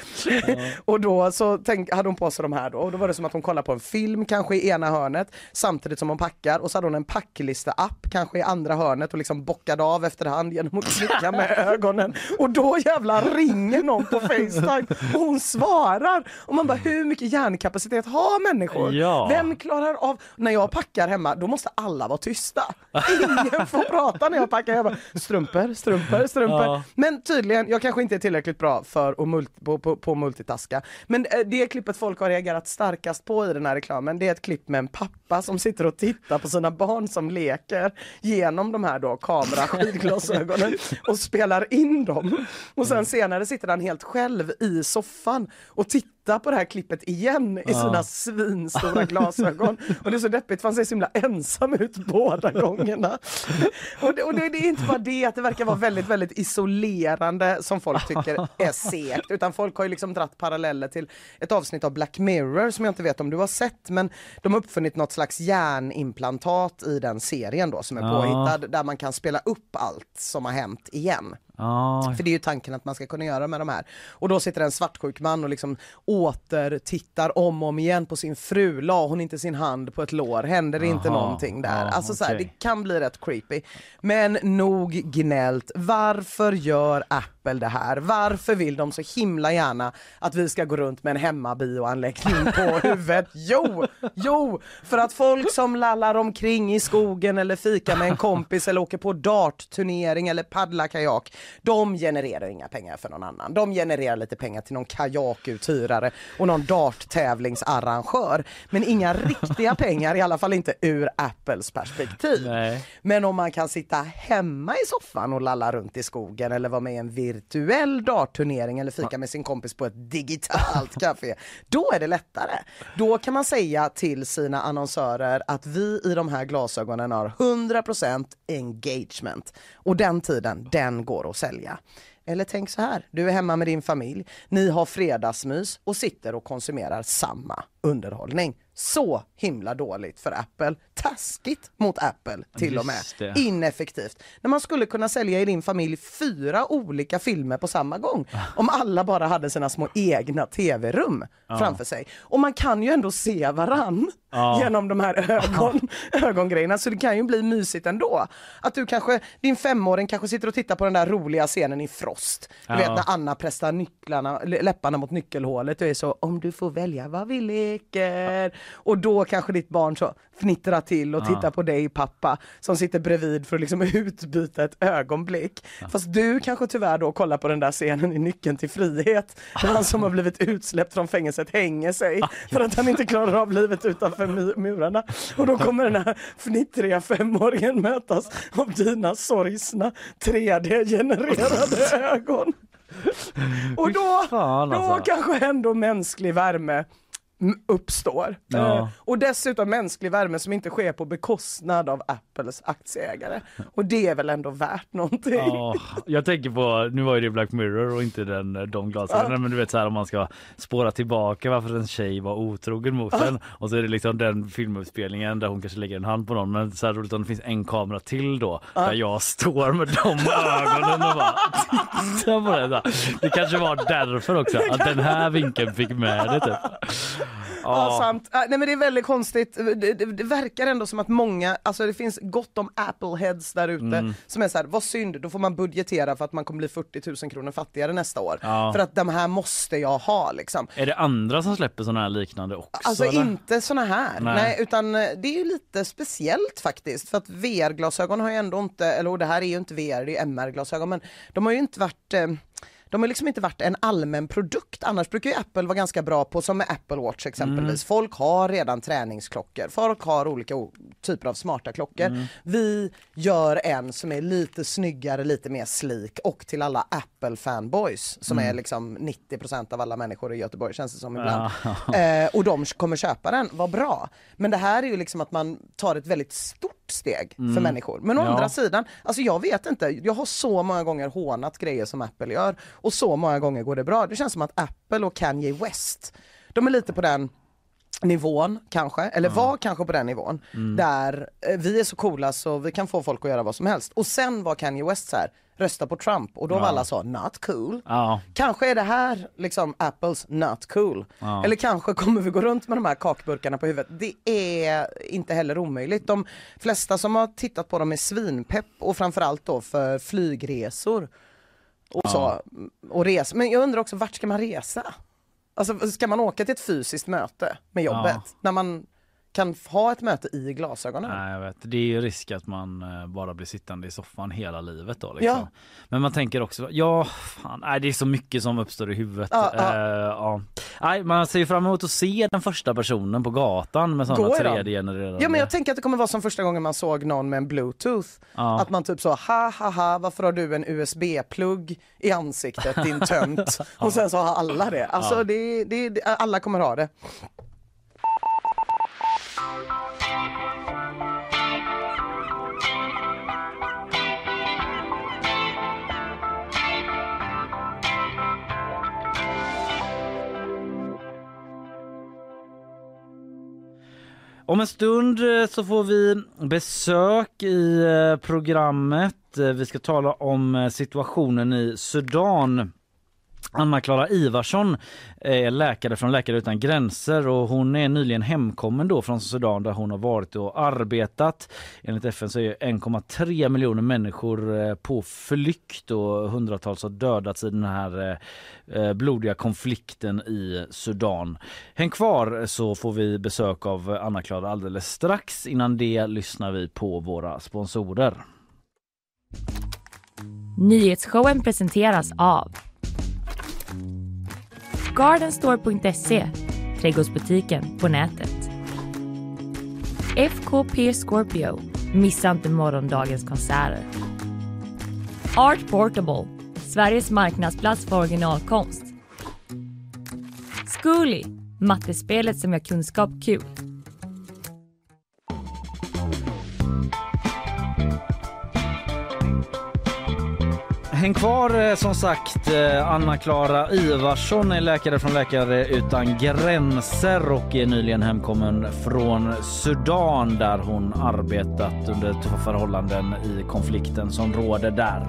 och då så tänk, hade hon på sig de här då och då var det som att hon kollade på en film kanske i ena hörnet samtidigt som hon packar och så hade hon en packlista-app kanske i andra hörnet och liksom bockade av efterhand genom att klicka med ögonen och då jävlar ringer någon på Facetime och hon svarar fungerar. Och man bara, hur mycket hjärnkapacitet har människor? Ja. Vem klarar av, när jag packar hemma, då måste alla vara tysta. Ingen får prata när jag packar hemma. Strumpor, strumpor, strumpor. Ja. Men tydligen, jag kanske inte är tillräckligt bra för att multi, på, på, på multitaska. Men eh, det klippet folk har reagerat starkast på i den här reklamen, det är ett klipp med en pappa som sitter och tittar på sina barn som leker genom de här då kamera skidglasögonen och spelar in dem. Och sen senare sitter han helt själv i soffan och titta tittar på det här klippet igen i sina svinstora glasögon. Och det är så deppigt för han ser så himla ensam ut båda gångerna. Och det, och det, det är inte bara det att det verkar vara väldigt, väldigt isolerande som folk tycker är segt, utan folk har ju liksom dratt paralleller till ett avsnitt av Black Mirror som jag inte vet om du har sett, men de har uppfunnit något slags hjärnimplantat i den serien då som är Ja. påhittad där man kan spela upp allt som har hänt igen. Ja, För det är ju tanken att man ska kunna göra med de här. Och då sitter en svartsjuk man och liksom återtittar om och om igen på sin fru. La hon inte sin hand på ett lår? Händer det inte Aha, någonting där? ja, alltså så här, det kan bli rätt creepy. Men nog gnällt. Varför gör Apple det här? Varför vill de så himla gärna att vi ska gå runt med en hemmabioanläggning på huvudet? Jo, jo, för att folk som lallar omkring i skogen eller fikar med en kompis eller åker på dartturnering eller paddlar kajak, de genererar inga pengar för någon annan. De genererar lite pengar till någon kajakuthyrare och någon darttävlingsarrangör. Men inga riktiga pengar, i alla fall inte ur Apples perspektiv. Nej. Men om man kan sitta hemma i soffan och lalla runt i skogen eller vara med i en virtuell dartturnering eller fika med sin kompis på ett digitalt café, då är det lättare. Då kan man säga till sina annonsörer att vi i de här glasögonen har 100% engagement och den tiden, den går att sälja. Eller tänk så här, du är hemma med din familj, ni har fredagsmys och sitter och konsumerar samma underhållning. Så himla dåligt för Apple. Taskigt mot Apple till och med. Just det. Ineffektivt. När man skulle kunna sälja i din familj fyra olika filmer på samma gång. Om alla bara hade sina små egna tv-rum framför sig. Och man kan ju ändå se varann Ja. genom de här ögon, ögongrejerna. Så det kan ju bli mysigt ändå. Att du kanske, din femåring kanske sitter och tittar på den där roliga scenen i Frost. Du Ja. vet när Anna pressar nycklarna, läpparna mot nyckelhålet och är så om du får välja vad vi leker. Och då kanske ditt barn så fnittrar till och tittar på dig pappa som sitter bredvid för att liksom utbyta ett ögonblick. Fast du kanske tyvärr då kollar på den där scenen i Nyckeln till frihet. Han som har blivit utsläppt från fängelset hänger sig för att han inte klarar av livet utanför mu- murarna. Och då kommer den här fnittriga femåringen mötas av dina sorgsna 3D-genererade ögon. Och då, då alltså. kanske ändå mänsklig värme uppstår. Ja. Eh, och dessutom mänsklig värme som inte sker på bekostnad av Apples aktieägare. Och det är väl ändå värt någonting. Ja, jag tänker på, nu var ju det Black Mirror och inte den, de glasögonen men du vet så här om man ska spåra tillbaka varför en tjej var otrogen mot en och så är det liksom den filmuppspelningen där hon kanske lägger en hand på någon men så här roligt om det finns en kamera till då där jag står med de ögonen och bara tittar på det. Det kanske var därför också att den här vinkeln fick med det typ. Ja, sant. Äh, nej men det är väldigt konstigt. Det, det, det verkar ändå som att många, alltså det finns gott om Apple-heads där ute Mm. som är så här, vad synd, då får man budgetera för att man kommer bli 40 000 kronor fattigare nästa år. Ja. För att de här måste jag ha liksom. Är det andra som släpper sådana här liknande också? Alltså eller? inte såna här, nej. Nej. utan eh, det är ju lite speciellt faktiskt för att VR-glasögon har ju ändå inte, eller och det här är ju inte VR, det är MR-glasögon men de har ju inte varit eh, de har liksom inte varit en allmän produkt. Annars brukar ju Apple vara ganska bra på, som med Apple Watch exempelvis. Folk har redan träningsklockor. Folk har olika typer av smarta klockor. Vi gör en som är lite snyggare, lite mer slik och till alla Apple-fanboys som är liksom 90% av alla människor i Göteborg känns det som ibland. Eh, och de kommer köpa den, vad bra. Men det här är ju liksom att man tar ett väldigt stort steg för människor. Men å Ja. andra sidan, alltså jag vet inte, jag har så många gånger hånat grejer som Apple gör och så många gånger går det bra. Det känns som att Apple och Kanye West, de är lite på den nivån kanske, eller var kanske på den nivån, där eh, vi är så coola så vi kan få folk att göra vad som helst. Och sen var Kanye West så här, rösta på Trump och då var alla så, not cool. Ja. Kanske är det här liksom Apples not cool. Eller kanske kommer vi gå runt med de här kakburkarna på huvudet. Det är inte heller omöjligt. De flesta som har tittat på dem är svinpepp och framförallt då för flygresor. Och så. Och resa. Men jag undrar också vart ska man resa? Alltså ska man åka till ett fysiskt möte med jobbet Ja. när man kan ha ett möte i glasögonen? Nej, jag vet. Det är ju risk att man eh, bara blir sittande i soffan hela livet då. Liksom. Ja. Men man tänker också, ja, fan, nej, det är så mycket som uppstår i huvudet. Ja, ja. Eh, ja. Nej, man ser ju fram emot att se den första personen på gatan med sådana Går de? 3D-genererade. Ja men jag tänker att det kommer vara som första gången man såg någon med en bluetooth. Att man typ så, ha ha ha varför har du en USB-plugg i ansiktet din tönt? Och sen så har alla det. Alltså det, det, alla kommer ha det. Om en stund eh, så får vi besök i eh, programmet. Eh, vi ska tala om situationen i Sudan. Anna-Klara Ivarsson eh, är läkare från Läkare utan gränser och hon är nyligen hemkommen då från Sudan där hon har varit och arbetat. Enligt FN så är 1,3 miljoner människor eh, på flykt och hundratals har dödats i den här eh, blodiga konflikten i Sudan. Häng kvar så får vi besök av Anna-Klara alldeles strax. Innan det lyssnar vi på våra sponsorer. Nyhetsshowen presenteras av Gardenstore.se, trädgårdsbutiken på nätet. FKP Scorpio, missa inte morgondagens konserter. Art Portable, Sveriges marknadsplats för originalkonst. Zcooly, mattespelet som gör kunskap kul. Häng kvar eh, som sagt. Eh, Anna-Klara Ivarsson är läkare från Läkare utan gränser och är nyligen hemkommen från Sudan där hon arbetat under tuffa förhållanden i konflikten som råder där.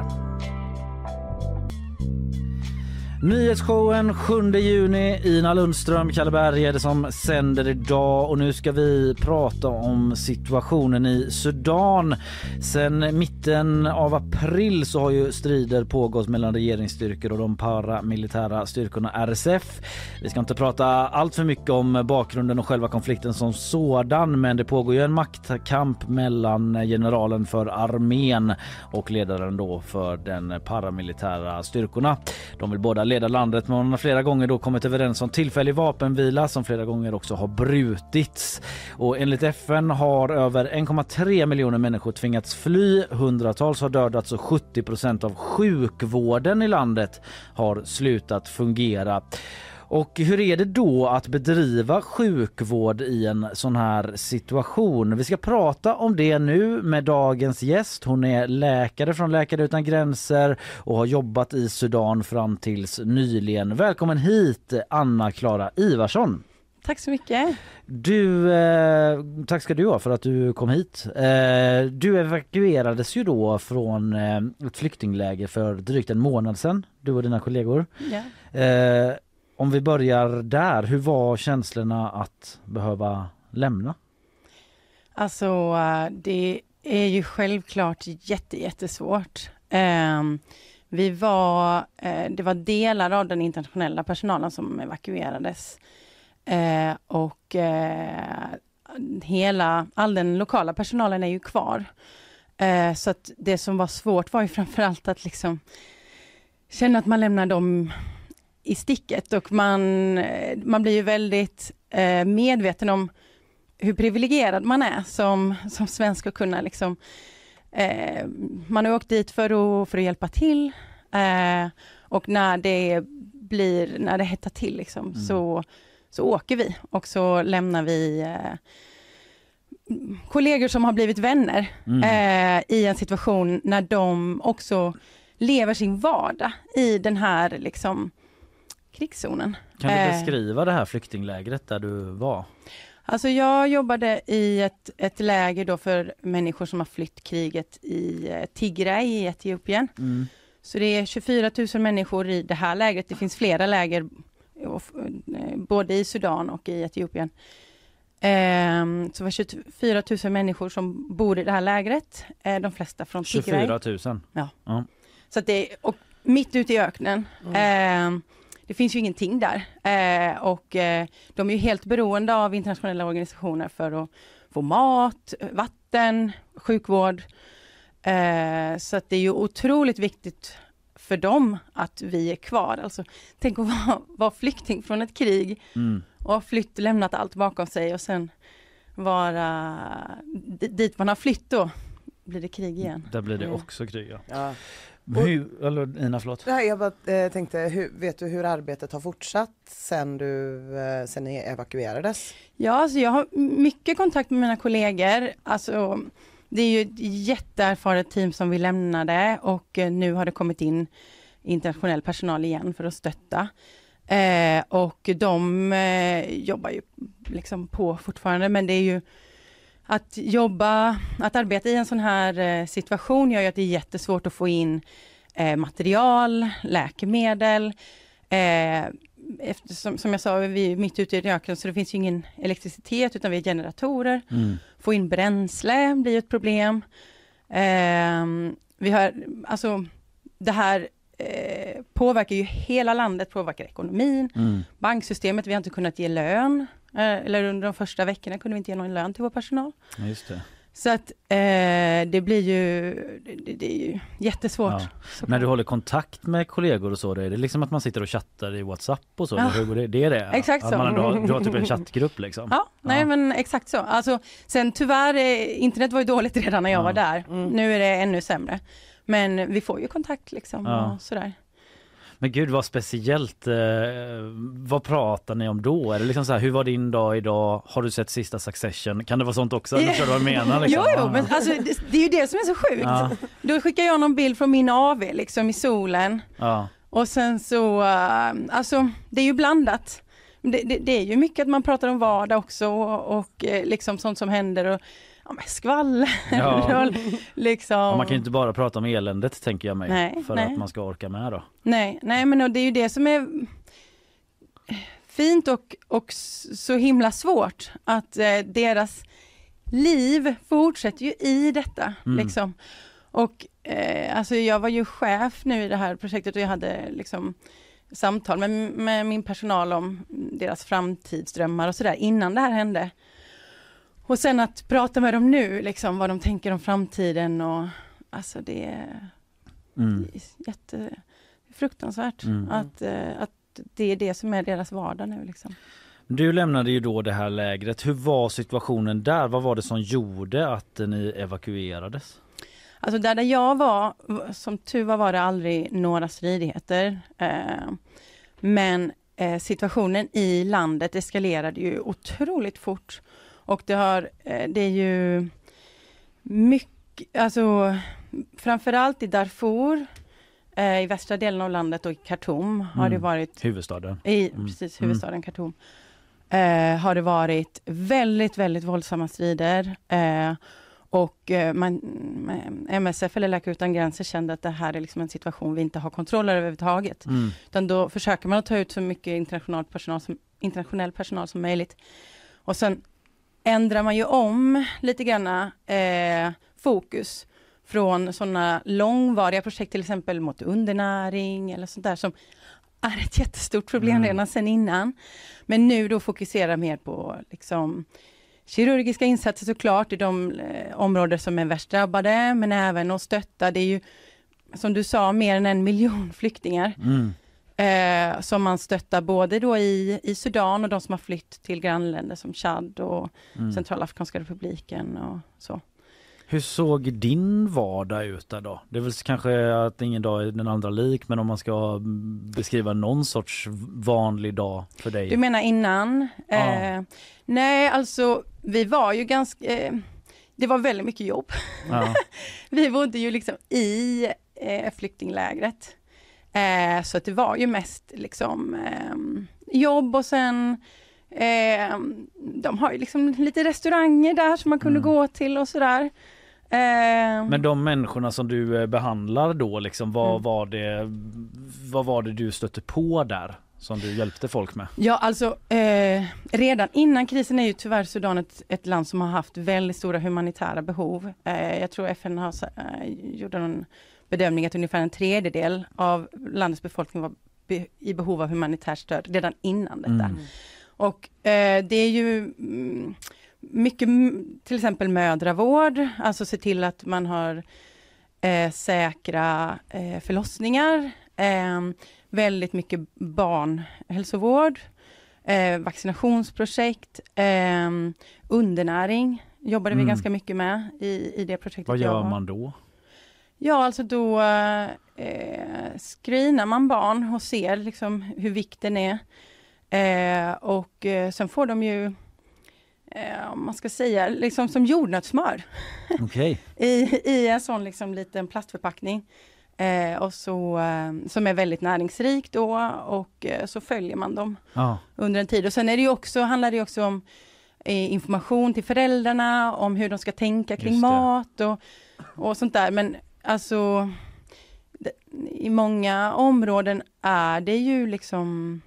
Nyhetsshowen 7 juni. Ina Lundström, Kalle Berg är det som sänder idag och nu ska vi prata om situationen i Sudan. Sen mitten av april så har ju strider pågått mellan regeringsstyrkor och de paramilitära styrkorna RSF. Vi ska inte prata allt för mycket om bakgrunden och själva konflikten som sådan men det pågår ju en maktkamp mellan generalen för armén och ledaren då för den paramilitära styrkorna. De vill båda leda landet men man har flera gånger då kommit överens om tillfällig vapenvila som flera gånger också har brutits. Och enligt FN har över 1,3 miljoner människor tvingats fly, hundratals har dödats och 70 procent av sjukvården i landet har slutat fungera. Och hur är det då att bedriva sjukvård i en sån här situation? Vi ska prata om det nu med dagens gäst. Hon är läkare från Läkare utan gränser och har jobbat i Sudan fram tills nyligen. Välkommen hit Anna-Klara Ivarsson. Tack så mycket. Du, eh, tack ska du ha för att du kom hit. Eh, du evakuerades ju då från eh, ett flyktingläger för drygt en månad sedan, du och dina kollegor. Ja. Om vi börjar där, hur var känslorna att behöva lämna? Alltså, det är ju självklart jätte, jättesvårt. Ehm, vi var, eh, det var delar av den internationella personalen som evakuerades. Eh, och eh, hela, all den lokala personalen är ju kvar. Så att det som var svårt var ju framförallt att liksom känna att man lämnar dem i sticket och man, man blir ju väldigt eh, medveten om hur privilegierad man är som, som svensk att kunna liksom eh, man har åkt dit för att, för att hjälpa till eh, och när det blir, när det hettar till liksom, så, så åker vi och så lämnar vi eh, kollegor som har blivit vänner eh, i en situation när de också lever sin vardag i den här liksom krigszonen. Kan du Eh, beskriva det här flyktinglägret där du var? Alltså jag jobbade i ett, ett läger då för människor som har flytt kriget i eh, Tigray i Etiopien. Mm. Så det är 24 000 människor i det här lägret. Det finns flera läger eh, både i Sudan och i Etiopien. Ehm, så det var 24 000 människor som bor i det här lägret. De flesta från Tigray. 24 000. Ja. Ja. Så det är och mitt ute i öknen. Ehm, det finns ju ingenting där. Eh, och eh, de är ju helt beroende av internationella organisationer för att få mat, vatten, sjukvård. Eh, så att det är ju otroligt viktigt för dem att vi är kvar. Alltså, tänk att vara, vara flykting från ett krig Mm. och ha flytt, lämnat allt bakom sig och sen vara dit man har flytt då blir det krig igen. Där blir det också krig ja. Ja. Hur, eller Ina förlåt. Här, jag bara eh, tänkte, hur, vet du hur arbetet har fortsatt sen du, eh, sen ni evakuerades? Ja, alltså jag har mycket kontakt med mina kollegor. Alltså, det är ju ett jätteerfaret team som vi lämnade och eh, nu har det kommit in internationell personal igen för att stötta. Eh, och de eh, jobbar ju liksom på fortfarande men det är ju att jobba, att arbeta i en sån här eh, situation gör ju att det är jättesvårt att få in eh, material, läkemedel. Eh, eftersom, som jag sa, vi är mitt ute i en öken så det finns ju ingen elektricitet utan vi har generatorer. Mm. Få in bränsle blir ett problem. Eh, vi har, alltså det här påverkar ju hela landet, påverkar ekonomin, Mm. banksystemet, vi har inte kunnat ge lön. Eh, eller under de första veckorna kunde vi inte ge någon lön till vår personal. Ja, Just det. Så att eh, det blir ju, det, det är ju jättesvårt. Ja. När du håller kontakt med kollegor och så, då är det liksom att man sitter och chattar i Whatsapp och så? Ja. eller Hur går det? det är det? ja? Exakt att så. Man ändå har, du har typ en chattgrupp liksom? Ja, nej men exakt så. Alltså, sen tyvärr, eh, internet var ju dåligt redan när jag Ja. var där. Nu är det ännu sämre. Men vi får ju kontakt liksom Ja. och sådär. Men gud vad speciellt. Eh, vad pratar ni om då? Det liksom så här, hur var din dag idag? Har du sett sista Succession? Kan det vara sånt också? Eller du vad jag menar? Liksom? Jo, jo, men alltså, det, det är ju det som är så sjukt. Ja. Då skickar jag någon bild från min AV liksom i solen. Ja. Och sen så, eh, alltså det är ju blandat. Det, det, det är ju mycket att man pratar om vardag också och, och eh, liksom sånt som händer och ja, men skvaller. Ja. liksom. Och Man kan ju inte bara prata om eländet tänker jag mig. Nej, för nej. att man ska orka med då. Nej, nej men det är ju det som är fint och, och så himla svårt att eh, deras liv fortsätter ju i detta. Mm. Liksom. Och eh, alltså jag var ju chef nu i det här projektet och jag hade liksom samtal med, med min personal om deras framtidsdrömmar och sådär innan det här hände. Och sen att prata med dem nu, liksom vad de tänker om framtiden och alltså det är Mm. jätte fruktansvärt Mm. att, eh, att det är det som är deras vardag nu liksom. Du lämnade ju då det här lägret. Hur var situationen där? Vad var det som gjorde att ni evakuerades? Alltså där, där jag var, som tur var var det aldrig några stridigheter. Eh, men eh, situationen i landet eskalerade ju otroligt fort. Och det har, eh, det är ju mycket, alltså framförallt i Darfur, eh, i västra delen av landet och i Khartoum har det Mm. varit Huvudstaden. i Mm. precis Mm. huvudstaden Khartoum. Eh, har det varit väldigt, väldigt våldsamma strider. Eh, och eh, man, MSF eller Läkare Utan Gränser kände att det här är liksom en situation vi inte har kontroll över överhuvudtaget. Mm. Utan då försöker man att ta ut så mycket internationell personal som, internationell personal som möjligt. Och sen ändrar man ju om lite grann eh, fokus från sådana långvariga projekt, till exempel mot undernäring eller sånt där som är ett jättestort problem Mm. redan sedan innan. Men nu då fokusera mer på liksom kirurgiska insatser såklart i de eh, områden som är värst drabbade, men även att stötta. Det är ju som du sa mer än en miljon flyktingar Mm. Eh, som man stöttar både då i, i Sudan och de som har flytt till grannländer som Chad och Mm. Centralafrikanska republiken och så. Hur såg din vardag ut där då? Det är väl kanske att ingen dag är den andra lik men om man ska beskriva någon sorts vanlig dag för dig. Du menar innan? Ja. Eh, nej, alltså vi var ju ganska, eh, det var väldigt mycket jobb. Ja. vi bodde ju liksom i eh, flyktinglägret. Eh, så att det var ju mest liksom eh, jobb och sen eh, de har ju liksom lite restauranger där som man kunde gå till och sådär. Eh, Men de människorna som du eh, behandlar då liksom, vad, Mm. var det, vad var det du stötte på där som du hjälpte folk med? Ja, alltså eh, redan innan krisen är ju tyvärr Sudan ett, ett land som har haft väldigt stora humanitära behov. Eh, jag tror FN har, eh, gjorde en bedömning att ungefär en tredjedel av landets befolkning var be, i behov av humanitärt stöd redan innan detta. Mm. Och eh, det är ju mm, mycket m- till exempel mödravård, alltså se till att man har eh, säkra eh, förlossningar, eh, väldigt mycket barnhälsovård, eh, vaccinationsprojekt, eh, undernäring jobbade vi Mm. ganska mycket med i, i det projektet Vad gör man då? Ja, alltså då eh, screenar man barn och ser liksom hur vikten är. Eh, och eh, sen får de ju, eh, om man ska säga, liksom som jordnötssmör Okej. i, i en sån liksom liten plastförpackning. Eh, och så, eh, som är väldigt näringsrik då och eh, så följer man dem Ja. under en tid. Och sen är det också, handlar det också om eh, information till föräldrarna om hur de ska tänka kring mat och, och sånt där. Men alltså det, i många områden är det ju liksom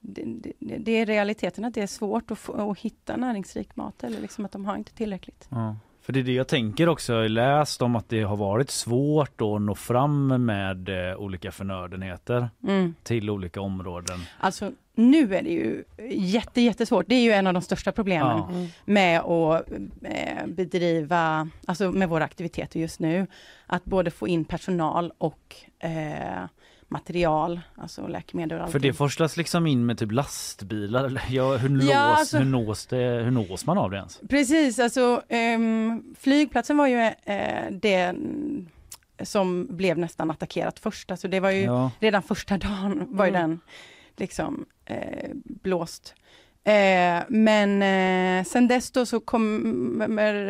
det, det, det är realiteten att det är svårt att, få, att hitta näringsrik mat eller liksom att de har inte tillräckligt. Ja. För det är det jag tänker också. Jag har läst om att det har varit svårt att nå fram med eh, olika förnödenheter Mm. till olika områden. Alltså nu är det ju jätte, jättesvårt. Det är ju en av de största problemen Ja. med att eh, bedriva, alltså med våra aktiviteter just nu. Att både få in personal och eh, material, alltså läkemedel och allt. För det forslas liksom in med typ lastbilar. Ja, hur, nås, Ja, alltså- hur, nås det, hur nås man av det ens? Precis, alltså ehm, flygplatsen var ju eh, det som blev nästan attackerat först. Alltså det var ju Ja. redan första dagen var ju Mm. den liksom eh, blåst. Eh, men eh, sen dess då så kommer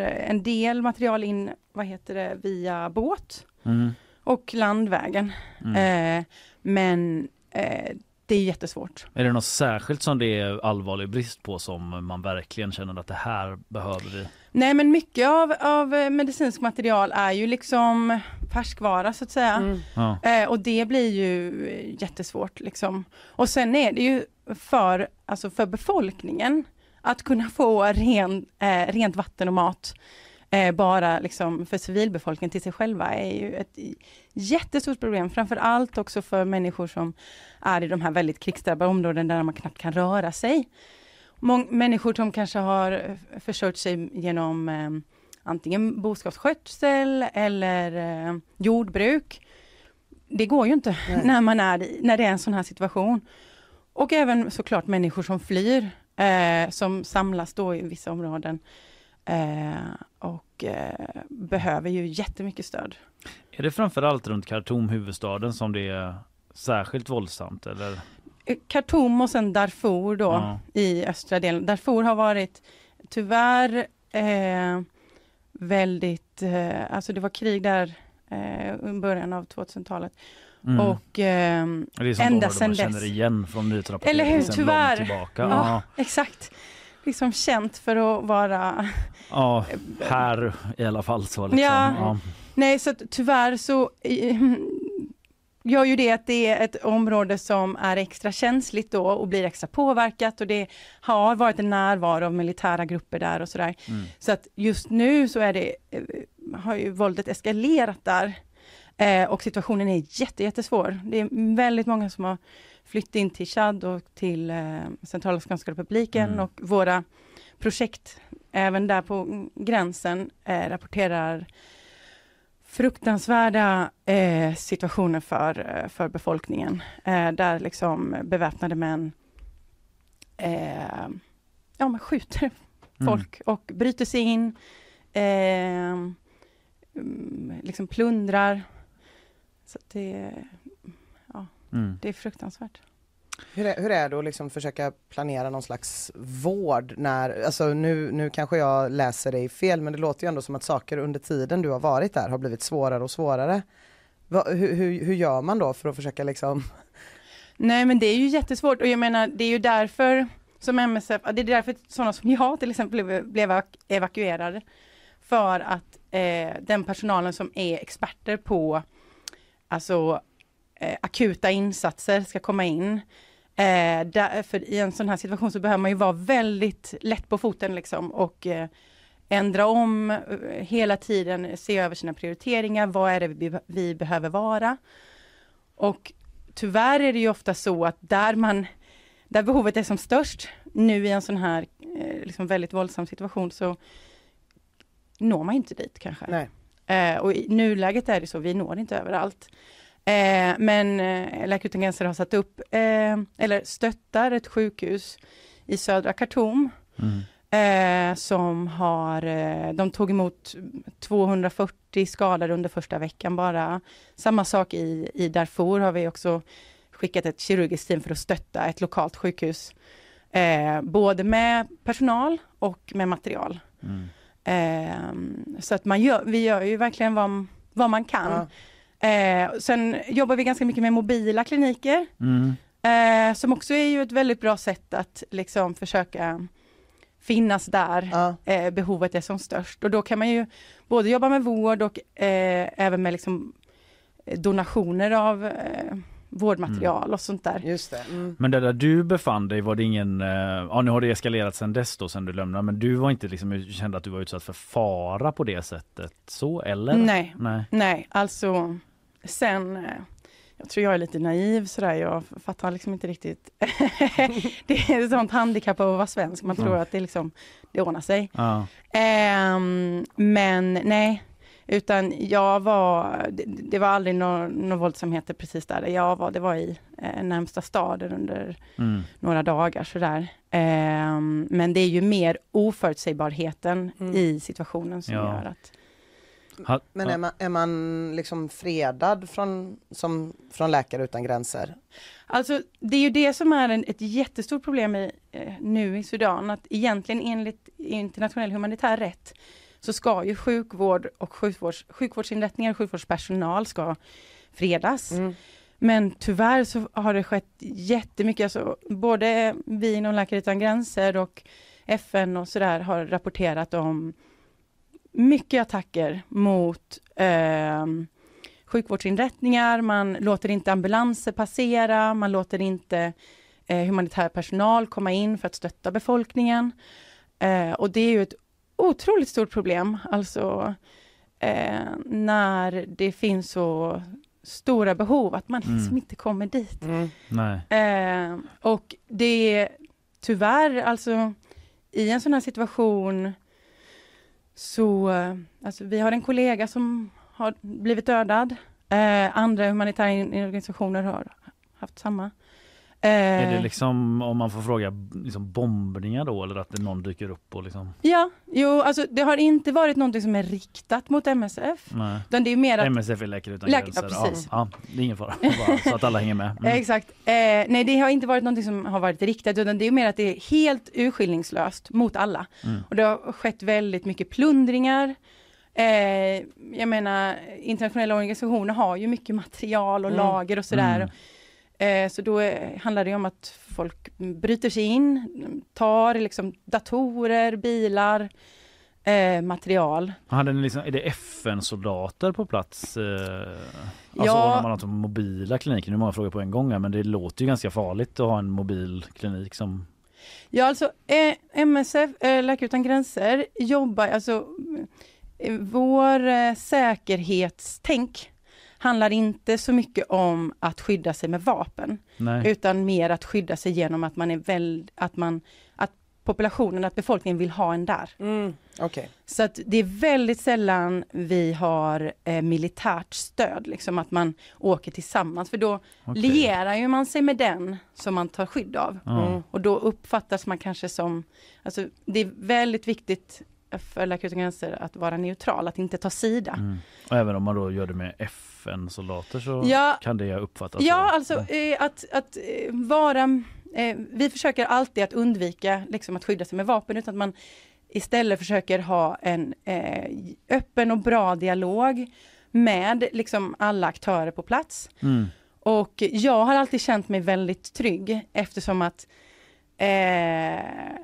en del material in, vad heter det, via båt Mm. och landvägen. Mm. Eh, men eh, det är jättesvårt. Är det något särskilt som det är allvarlig brist på som man verkligen känner att det här behöver vi? Nej men mycket av, av eh, medicinsk material är ju liksom färskvara så att säga. Mm. Ja. Eh, och det blir ju eh, jättesvårt liksom. Och sen är det ju för, alltså för befolkningen att kunna få ren, eh, rent vatten och mat eh, bara liksom för civilbefolkningen till sig själva är ju ett jättestort problem. Framför allt också för människor som är i de här väldigt krigsdrabbade områden där man knappt kan röra sig. Mång, människor som kanske har eh, försörjt sig genom eh, antingen boskapsskötsel eller eh, jordbruk. Det går ju inte när man är i, när det är en sån här situation. Och även såklart människor som flyr, eh, som samlas då i vissa områden eh, och eh, behöver ju jättemycket stöd. Är det framförallt runt Khartoum, huvudstaden, som det är särskilt våldsamt? Eller? Eh, Khartoum och sen Darfur då Ja. i östra delen. Darfur har varit tyvärr eh, väldigt, eh, alltså det var krig där eh, i början av 2000-talet. Mm. Och ehm, Det är sånt ända sedan man känner dess. igen från nyhetsrapportering Eller hur, sedan tyvärr. Ja, Ja. exakt. Liksom känt för att vara ja, här i alla fall så liksom. Ja. Ja. Nej, så att tyvärr så eh, gör ju det att det är ett område som är extra känsligt då och blir extra påverkat och det har varit en närvaro av militära grupper där och sådär. Mm. Så att just nu så är det, eh, har ju våldet eskalerat där. Eh, och situationen är jätte, jättesvår. Det är väldigt många som har flytt in till Chad och till eh, Centralafrikanska republiken Mm. och våra projekt även där på gränsen eh, rapporterar fruktansvärda eh, situationer för, eh, för befolkningen. Eh, där liksom beväpnade män eh, ja, man skjuter Mm. folk och bryter sig in, eh, mm, liksom plundrar. Så det, ja, Mm. det är fruktansvärt. Hur är, hur är det att liksom försöka planera någon slags vård när, alltså nu, nu kanske jag läser dig fel men det låter ju ändå som att saker under tiden du har varit där har blivit svårare och svårare. Va, hur, hur, hur gör man då för att försöka liksom Nej men det är ju jättesvårt och jag menar det är ju därför som MSF, det är därför sådana som jag till exempel blev, blev evakuerade. För att eh, den personalen som är experter på alltså eh, akuta insatser ska komma in. Eh, där, för i en sån här situation så behöver man ju vara väldigt lätt på foten liksom och eh, ändra om eh, hela tiden, se över sina prioriteringar, vad är det vi, vi behöver vara. Och tyvärr är det ju ofta så att där man, där behovet är som störst, nu i en sån här eh, liksom väldigt våldsam situation, så når man inte dit kanske. Nej. Eh, och i nuläget är det så, vi når inte överallt. Eh, men eh, Läkare utan gränser har satt upp, eh, eller stöttar ett sjukhus i södra Khartoum. Mm. Eh, som har, eh, de tog emot 240 skadade under första veckan bara. Samma sak i, i Darfur har vi också skickat ett kirurgiskt team för att stötta ett lokalt sjukhus. Eh, både med personal och med material. Mm. Så att man gör, vi gör ju verkligen vad, vad man kan. Eh, sen jobbar vi ganska mycket med mobila kliniker. Mm. Eh, som också är ju ett väldigt bra sätt att liksom försöka finnas där eh, behovet är som störst. Och då kan man ju både jobba med vård och eh, även med liksom donationer av vårdmaterial och sånt där. Just det. Mm. Men det där du befann dig var det ingen, eh, ja nu har det eskalerat sen dess då sen du lämnade men du var inte liksom, kände att du var utsatt för fara på det sättet så eller? Nej, Nej. nej, alltså sen eh, jag tror jag är lite naiv sådär, jag fattar liksom inte riktigt. det är ett sånt handikapp av att vara svensk, man tror Mm. att det liksom, det ordnar sig. Ja. Ehm, men nej, utan jag var, det, det var aldrig några nå våldsamheter precis där jag var, det var i eh, närmsta staden under Mm. några dagar sådär. Ehm, men det är ju mer oförutsägbarheten i situationen som Ja. gör att Men är man, är man liksom fredad från, som, från Läkare utan gränser? Alltså det är ju det som är en, ett jättestort problem i, eh, nu i Sudan, att egentligen enligt internationell humanitär rätt så ska ju sjukvård och sjukvårds, sjukvårdsinrättningar och sjukvårdspersonal ska fredas. Men tyvärr så har det skett jättemycket, alltså både vi inom Läkare utan gränser och FN och sådär har rapporterat om mycket attacker mot ehm, sjukvårdsinrättningar, man låter inte ambulanser passera, man låter inte eh, humanitär personal komma in för att stötta befolkningen. Eh, och det är ju ett otroligt stort problem, alltså eh, när det finns så stora behov att man liksom Mm. inte kommer dit. Nej. Eh, och det är tyvärr, alltså i en sån här situation så, alltså vi har en kollega som har blivit dödad. Eh, andra humanitära in- organisationer har haft samma. Eh, Är det liksom, om man får fråga, liksom bombningar då eller att någon dyker upp och liksom? Ja, jo, alltså det har inte varit någonting som är riktat mot MSF. Nej. Utan det är mer att MSF är Läkare utan Läk- gränser. ja, precis. Ja, ja, det är ingen fara, Bara så att alla hänger med. Mm. Exakt. Eh, nej, det har inte varit någonting som har varit riktat, utan det är mer att det är helt urskillningslöst mot alla. Mm. Och det har skett väldigt mycket plundringar. Eh, jag menar, internationella organisationer har ju mycket material och Mm. lager och sådär. Eh, så då eh, handlar det om att folk bryter sig in, tar liksom datorer, bilar, eh, material. Hade ni liksom, är det FN-soldater på plats? Eh, alltså Ja. när man har mobila kliniker, nu är många frågor på en gång här, men det låter ju ganska farligt att ha en mobil klinik som Ja, alltså eh, MSF, eh, Läkare utan gränser, jobbar, alltså vår eh, säkerhetstänk handlar inte så mycket om att skydda sig med vapen, Nej. utan mer att skydda sig genom att man är väl, att man, att populationen, att befolkningen vill ha en där. Okej. Så att det är väldigt sällan vi har eh, militärt stöd, liksom att man åker tillsammans, för då Okej. lierar ju man sig med den som man tar skydd av. Mm. Och då uppfattas man kanske som, alltså det är väldigt viktigt för Läkare utan gränser att vara neutral, att inte ta sida. Mm. Och även om man då gör det med FN-soldater så Ja. kan det uppfattas Ja, så. alltså eh, att, att eh, vara, eh, vi försöker alltid att undvika liksom, att skydda sig med vapen, utan att man istället försöker ha en eh, öppen och bra dialog med liksom, alla aktörer på plats. Mm. Och jag har alltid känt mig väldigt trygg eftersom att eh,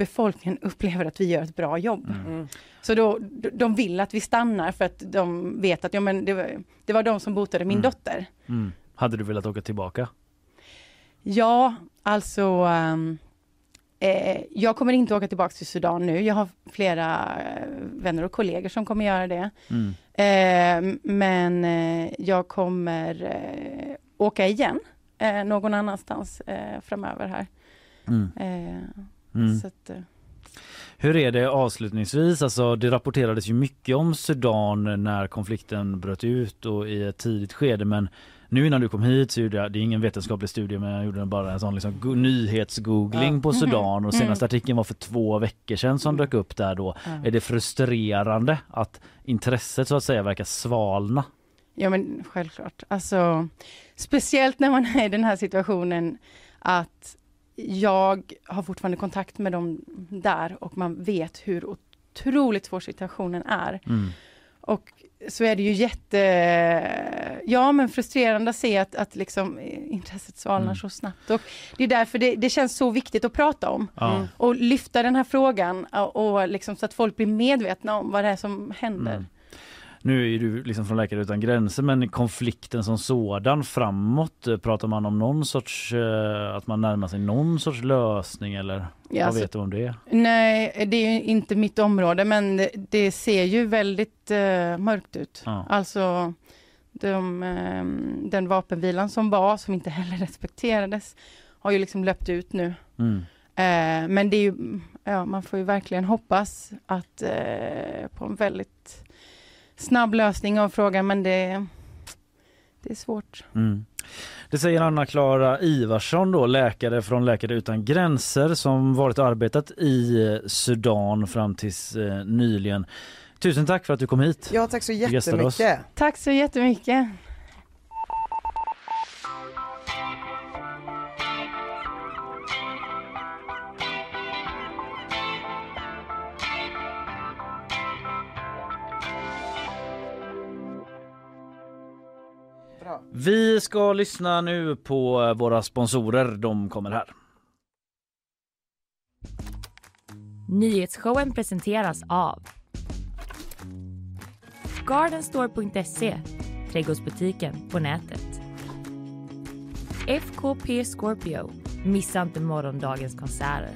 befolkningen upplever att vi gör ett bra jobb. Mm. Så då, de vill att vi stannar för att de vet att ja, men det, var, det var de som botade min Mm. dotter. Mm. Hade du velat åka tillbaka? Ja, alltså ehm, eh, jag kommer inte åka tillbaka till Sudan nu. Jag har flera eh, vänner och kollegor som kommer göra det. Mm. Eh, men eh, jag kommer eh, åka igen eh, någon annanstans eh, framöver här. Mm. Mm. Så att, eh, Hur är det avslutningsvis? Alltså, det rapporterades ju mycket om Sudan när konflikten bröt ut och i ett tidigt skede men nu innan du kom hit så gjorde jag, det är ingen vetenskaplig studie men jag gjorde bara en sån liksom go- nyhetsgoogling Ja. på Sudan och senaste artikeln var för två veckor sedan som dök upp där då. Ja. Är det frustrerande att intresset så att säga verkar svalna? Ja men självklart. Alltså, speciellt när man är i den här situationen att jag har fortfarande kontakt med dem där och man vet hur otroligt svår situationen är. Mm. Och så är det ju jätte, ja men frustrerande att se att, att liksom intresset svalnar Mm. så snabbt. Och det är därför det, det känns så viktigt att prata om. Ja. Och lyfta den här frågan och, och liksom så att folk blir medvetna om vad det är som händer. Nu är du liksom från Läkare utan gränser men konflikten som sådan framåt eh, pratar man om någon sorts eh, att man närmar sig någon sorts lösning eller Ja, vad alltså- vet du om det? Nej, det är ju inte mitt område, men det, det ser ju väldigt eh, mörkt ut. Ja. Alltså, de, eh, den vapenvilan som var, som inte heller respekterades, har ju liksom löpt ut nu. Mm. Men det är ju, ja, man får ju verkligen hoppas att eh, på en väldigt snabb lösning av frågan, men det, det är svårt. Mm. Det säger Anna-Klara Ivarsson då, läkare från Läkare utan gränser som varit och arbetat i Sudan fram tills eh, nyligen. Tusen tack för att du kom hit. Ja, tack så jättemycket. Tack så jättemycket. Vi ska lyssna nu på våra sponsorer. De kommer här. Nyhetsshowen presenteras av Gardenstore.se, trädgårdsbutiken på nätet. FKP Scorpio, missa inte morgondagens konserter.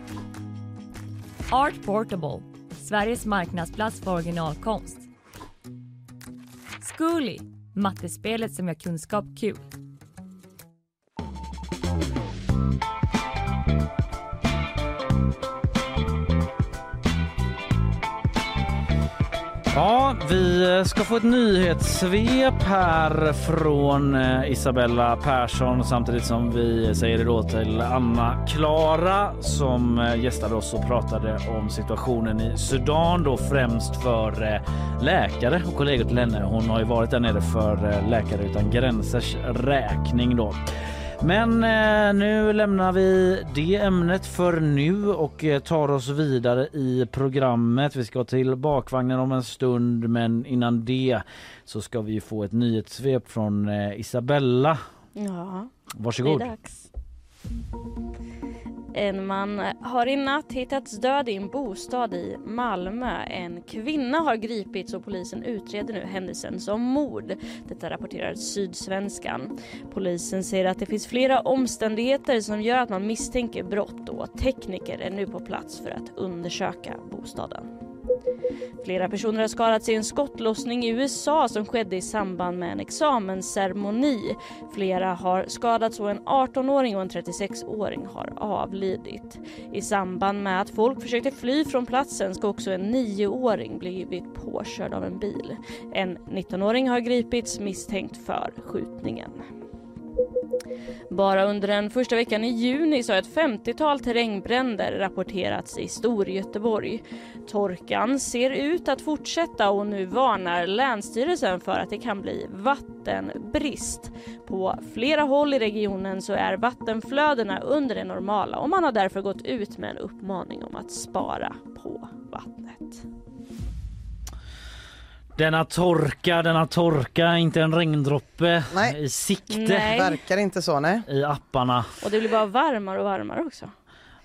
Art Portable, Sveriges marknadsplats för originalkonst. Zcooly, mattespelet som gör kunskap kul. Ja, vi ska få ett nyhetssvep här från eh, Isabella Persson samtidigt som vi säger det då till Anna Klara som eh, gästade oss och pratade om situationen i Sudan då främst för eh, läkare och kollegor till henne. Hon har ju varit där nere för Läkare utan gränsers räkning då. Men eh, nu lämnar vi det ämnet för nu och eh, tar oss vidare i programmet. Vi ska till bakvagnen om en stund men innan det så ska vi få ett nyhetssvep från eh, Isabella. Ja, Varsågod. det är dags. En man har i natt hittats död i en bostad i Malmö. En kvinna har gripits och polisen utreder nu händelsen som mord. Detta rapporterar Sydsvenskan. Polisen säger att det finns flera omständigheter som gör att man misstänker brott och tekniker är nu på plats för att undersöka bostaden. Flera personer har skadats i en skottlossning i USA som skedde i samband med en examensceremoni. Flera har skadats och en 18-åring och en 36-åring har avlidit. I samband med att folk försökte fly från platsen ska också en 9-åring blivit påkörd av en bil. En 19-åring har gripits misstänkt för skjutningen. Bara under den första veckan i juni så har ett 50-tal terrängbränder rapporterats i Storgöteborg. Torkan ser ut att fortsätta och nu varnar Länsstyrelsen för att det kan bli vattenbrist. På flera håll i regionen så är vattenflödena under det normala och man har därför gått ut med en uppmaning om att spara på vattnet. Denna torka, denna torka, inte en regndroppe Nej. i sikte Nej. Verkar inte så, nej. i apparna. Och det blir bara varmare och varmare också.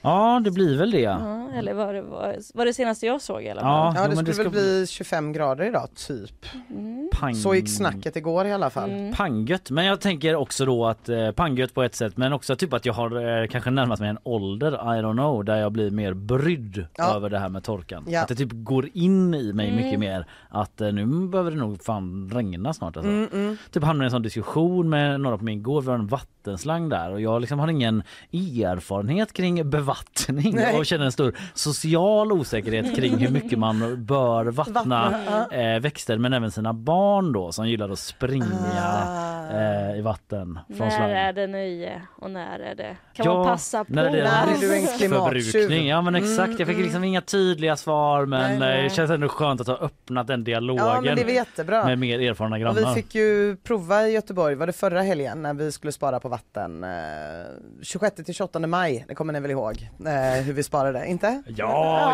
Ja, det blir väl det. Ja, eller var det, var, var det senaste jag såg i alla fall. Ja, Ja, det skulle ska väl bli 25 grader idag, typ. Mm. Pang... Så gick snacket igår i alla fall. Mm. Panggött, men jag tänker också då att eh, panggött på ett sätt men också typ att jag har eh, kanske närmat mig en ålder, I don't know, där jag blir mer brydd Ja. över det här med torkan. Ja. Att det typ går in i mig Mm. mycket mer att eh, nu behöver det nog fan regna snart alltså. Mm, mm. Typ hamnade i en sån diskussion med några på min gård, vi har en vattenslang där och jag liksom har ingen erfarenhet kring bevattning Nej. och känner en stor social osäkerhet kring hur mycket man bör vattna Vattna, eh, växter men även sina barn då som gillar att springa Ah. eh, i vatten från När slang. är det nöje och när är det? Kan Ja, man passa på? när är det När är du en klimattjuv? förbrukning? Ja men exakt, jag fick Mm, liksom inga tydliga svar men Nej. eh, det känns ändå skönt att ha öppnat den dialogen Ja men det var jättebra. med mer erfarna Och grannar. vi fick ju prova i Göteborg, var det förra helgen när vi skulle spara på vatten? Eh, 26 till 28 maj, det kommer ni väl ihåg? Eh, hur vi sparade, inte? Ja,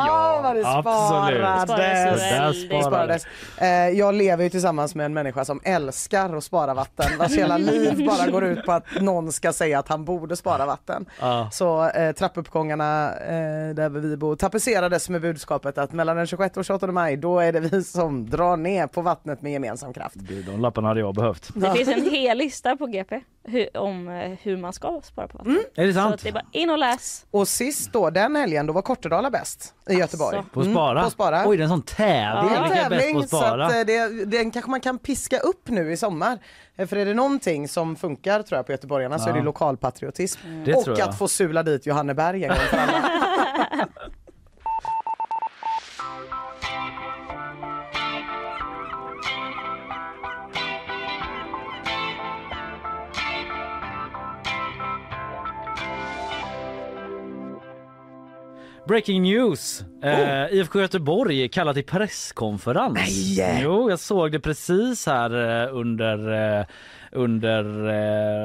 ja, vad det absolut. sparades. Sparades Det väldigt. Det sparades. sparades. Eh, jag lever ju tillsammans med en människa som älskar att spara vatten, vars hela liv bara går ut på att någon ska säga att han borde spara vatten. Ja. Så eh, trappuppgångarna eh, där vi bor tapetserades med budskapet att mellan den 26 och 28 maj då är det vi som drar ner på vattnet med gemensam kraft. De lapparna hade jag behövt. Det finns en hel lista på GP hur, om eh, hur man ska spara på vatten. Är det Så sant? att det är bara in och läs. Och sist då, den helgen, då var Kortedala bäst i Göteborg. Alltså. På Spara? Mm, på Spara. Oj det är en sån tävling. Det är en Vilka är bäst på tävling så spara? att eh, det, den kanske man kan piska upp nu i sommar. Eh, För är det någonting som funkar tror jag på göteborgarna så är det lokalpatriotism. Det och tror jag. att få sula dit Johanneberg en gång för alla. Breaking news! Eh, IFK Göteborg kallar till presskonferens. Nej! Jo, jag såg det precis här eh, under, eh, under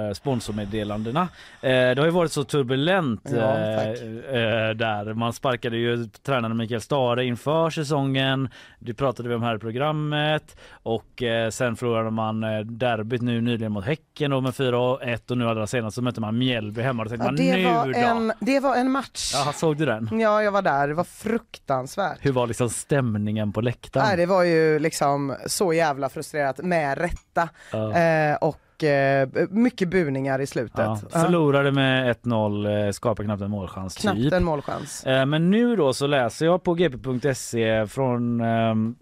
eh, sponsormeddelandena. Eh, det har ju varit så turbulent Ja, eh, eh, där. Man sparkade ju tränaren Mikael Stare inför säsongen. Det pratade vi om här i programmet och eh, sen förlorade man eh, derbyt nu nyligen mot Häcken då med 4-1 och nu allra senast så mötte man Mjällby hemma. Då Ja, man det, nu var då? en, det var en match. Ja, såg du den? Ja, jag var där. Det var fruktansvärt. Hur var liksom stämningen på läktaren? Nej, det var ju liksom så jävla frustrerat med rätta. Ja. Eh, och eh, mycket buningar i slutet. Ja, Ja, förlorade med 1-0, eh, skapade knappt en målchans knappt typ. en målchans. Eh, Men nu då så läser jag på gp.se från ehm,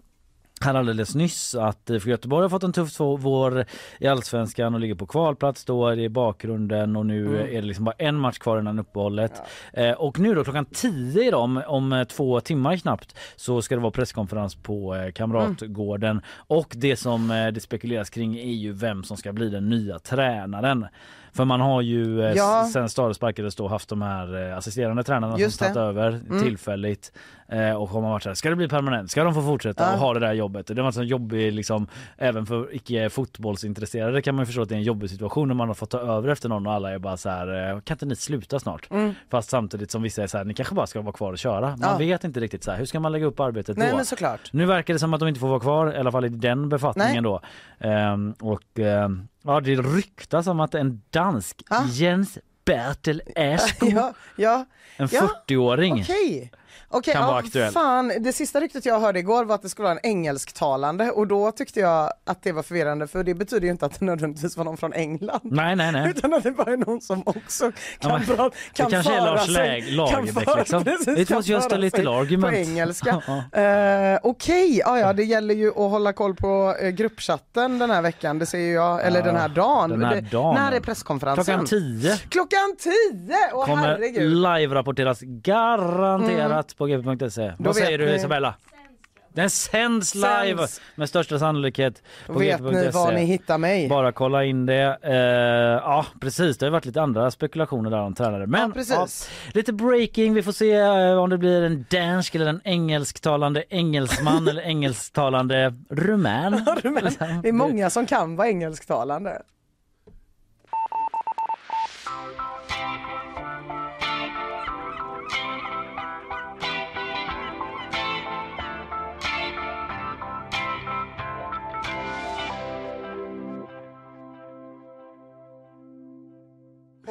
här alldeles nyss att IFK Göteborg har fått en tuff vår i Allsvenskan och ligger på kvalplats då är det i bakgrunden och nu Mm. är det liksom bara en match kvar innan uppehållet. Eh, och nu då klockan 10 idag om, om eh, två timmar knappt så ska det vara presskonferens på eh, Kamratgården och det som eh, det spekuleras kring är ju vem som ska bli den nya tränaren. För man har ju eh, Ja. sen sparkades då haft de här eh, assisterande tränarna Just som tagit över Mm. tillfälligt eh, och har man varit så här, ska det bli permanent? Ska de få fortsätta Ja. och ha det där jobbet? Det har varit så jobbig liksom, även för icke fotbollsintresserade kan man förstå att det är en jobbig situation när man har fått ta över efter någon och alla är bara så här, eh, kan inte ni sluta snart? Mm. Fast samtidigt som vissa är så här, ni kanske bara ska vara kvar och köra. Man Ja. vet inte riktigt så här, hur ska man lägga upp arbetet Nej då? men såklart. Nu verkar det som att de inte får vara kvar, i alla fall i den befattningen då. Ehm, och ehm, ja, det ryktas om att en dansk, Ah. Jens Bertel Aschko, Ja, ja. en Ja, 40-åring. Okej. Okej, Kan ja, vara aktuell. Fan, det sista ryktet jag hörde igår var att det skulle vara en engelsktalande och då tyckte jag att det var förvirrande för det betyder ju inte att det nödvändigtvis var någon från England. Nej, nej, nej. Utan att det bara är någon som också kan, men bra, kan det kanske är föra Lars sig- kan Lagerbäck föra- liksom. precis, It kan was just a little argument. På engelska. Ja. Eh, Okej, ja, ja det gäller ju att hålla koll på eh, gruppchatten den här veckan, det ser jag, eller Ja, den här dagen. den här Det- dagen. När är presskonferensen? Klockan 10 Klockan 10! Åh kommer herregud. live-rapporteras garanterat på gp.se. Vad säger du Isabella? Den sänds live Sänds. med största sannolikhet Då på vet ni var ni hittar mig. Bara kolla in det. Eh, ja precis, det har varit lite andra spekulationer där om tränare. Men Ja, precis. lite breaking, vi får se eh, om det blir en dansk eller en engelsktalande engelsman eller engelsktalande rumän. Men det är många som kan vara engelsktalande.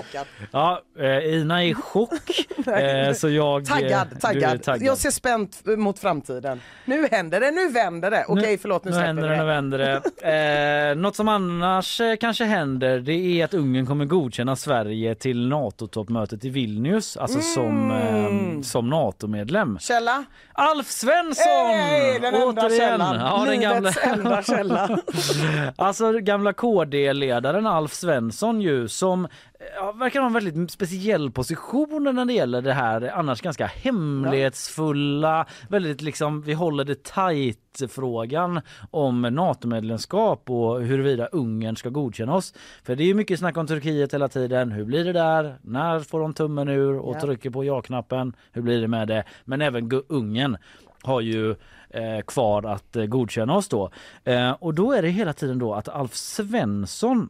Taggad. Ja, eh, Ina är i chock. eh, så jag, eh, Taggad, taggad. taggad. Jag ser spänt mot framtiden. Nu händer det, nu vänder det. Okej, förlåt, nu, nu släpper händer det, nu vänder det. Eh, något som annars kanske händer det är att Ungern kommer godkänna Sverige till NATO-toppmötet i Vilnius, alltså som, Mm. eh, som NATO-medlem. Källa? Alf Svensson! Hej, den enda Återigen! källan. Ja, den gamla... Enda källa. Alltså gamla KD-ledaren Alf Svensson ju som ja, verkar ha en väldigt speciell position när det gäller det här annars ganska hemlighetsfulla, väldigt liksom vi håller det tight frågan om NATO-medlemskap och huruvida Ungern ska godkänna oss. För det är ju mycket snack om Turkiet hela tiden. Hur blir det där? När får de tummen ur och Ja. trycker på ja-knappen? Hur blir det med det? Men även Ungern har ju eh, kvar att eh, godkänna oss då. Eh, och då är det hela tiden då att Alf Svensson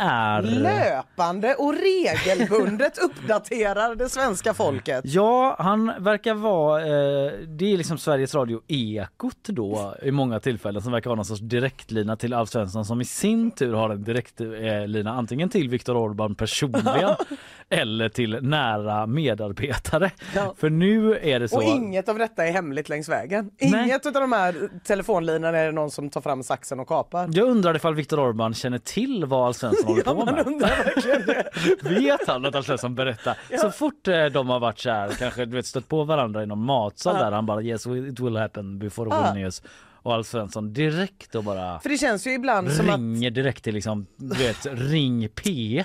är... Löpande och regelbundet uppdaterar det svenska folket. Ja, han verkar vara, eh, det är liksom Sveriges Radio Ekot då i många tillfällen som verkar ha någon sorts direktlina till Alf Svensson som i sin tur har en direktlina antingen till Viktor Orbán personligen eller till nära medarbetare. Ja. För nu är det så... Och inget av detta är hemligt längs vägen. Nej. Inget av de här telefonlinorna är det någon som tar fram saxen och kapar. Jag undrar ifall Viktor Orbán känner till vad Alf Svensson håller Ja, på med. undrar. Vet han att Alf Svensson berättar? Så fort eh, de har varit så här, kanske du vet, stött på varandra i någon matsal Ja. där han bara yes it will happen before Ja. Vilnius och Alf Svensson direkt och bara För det känns ju ibland som att ringer direkt till liksom, du vet, ring P1.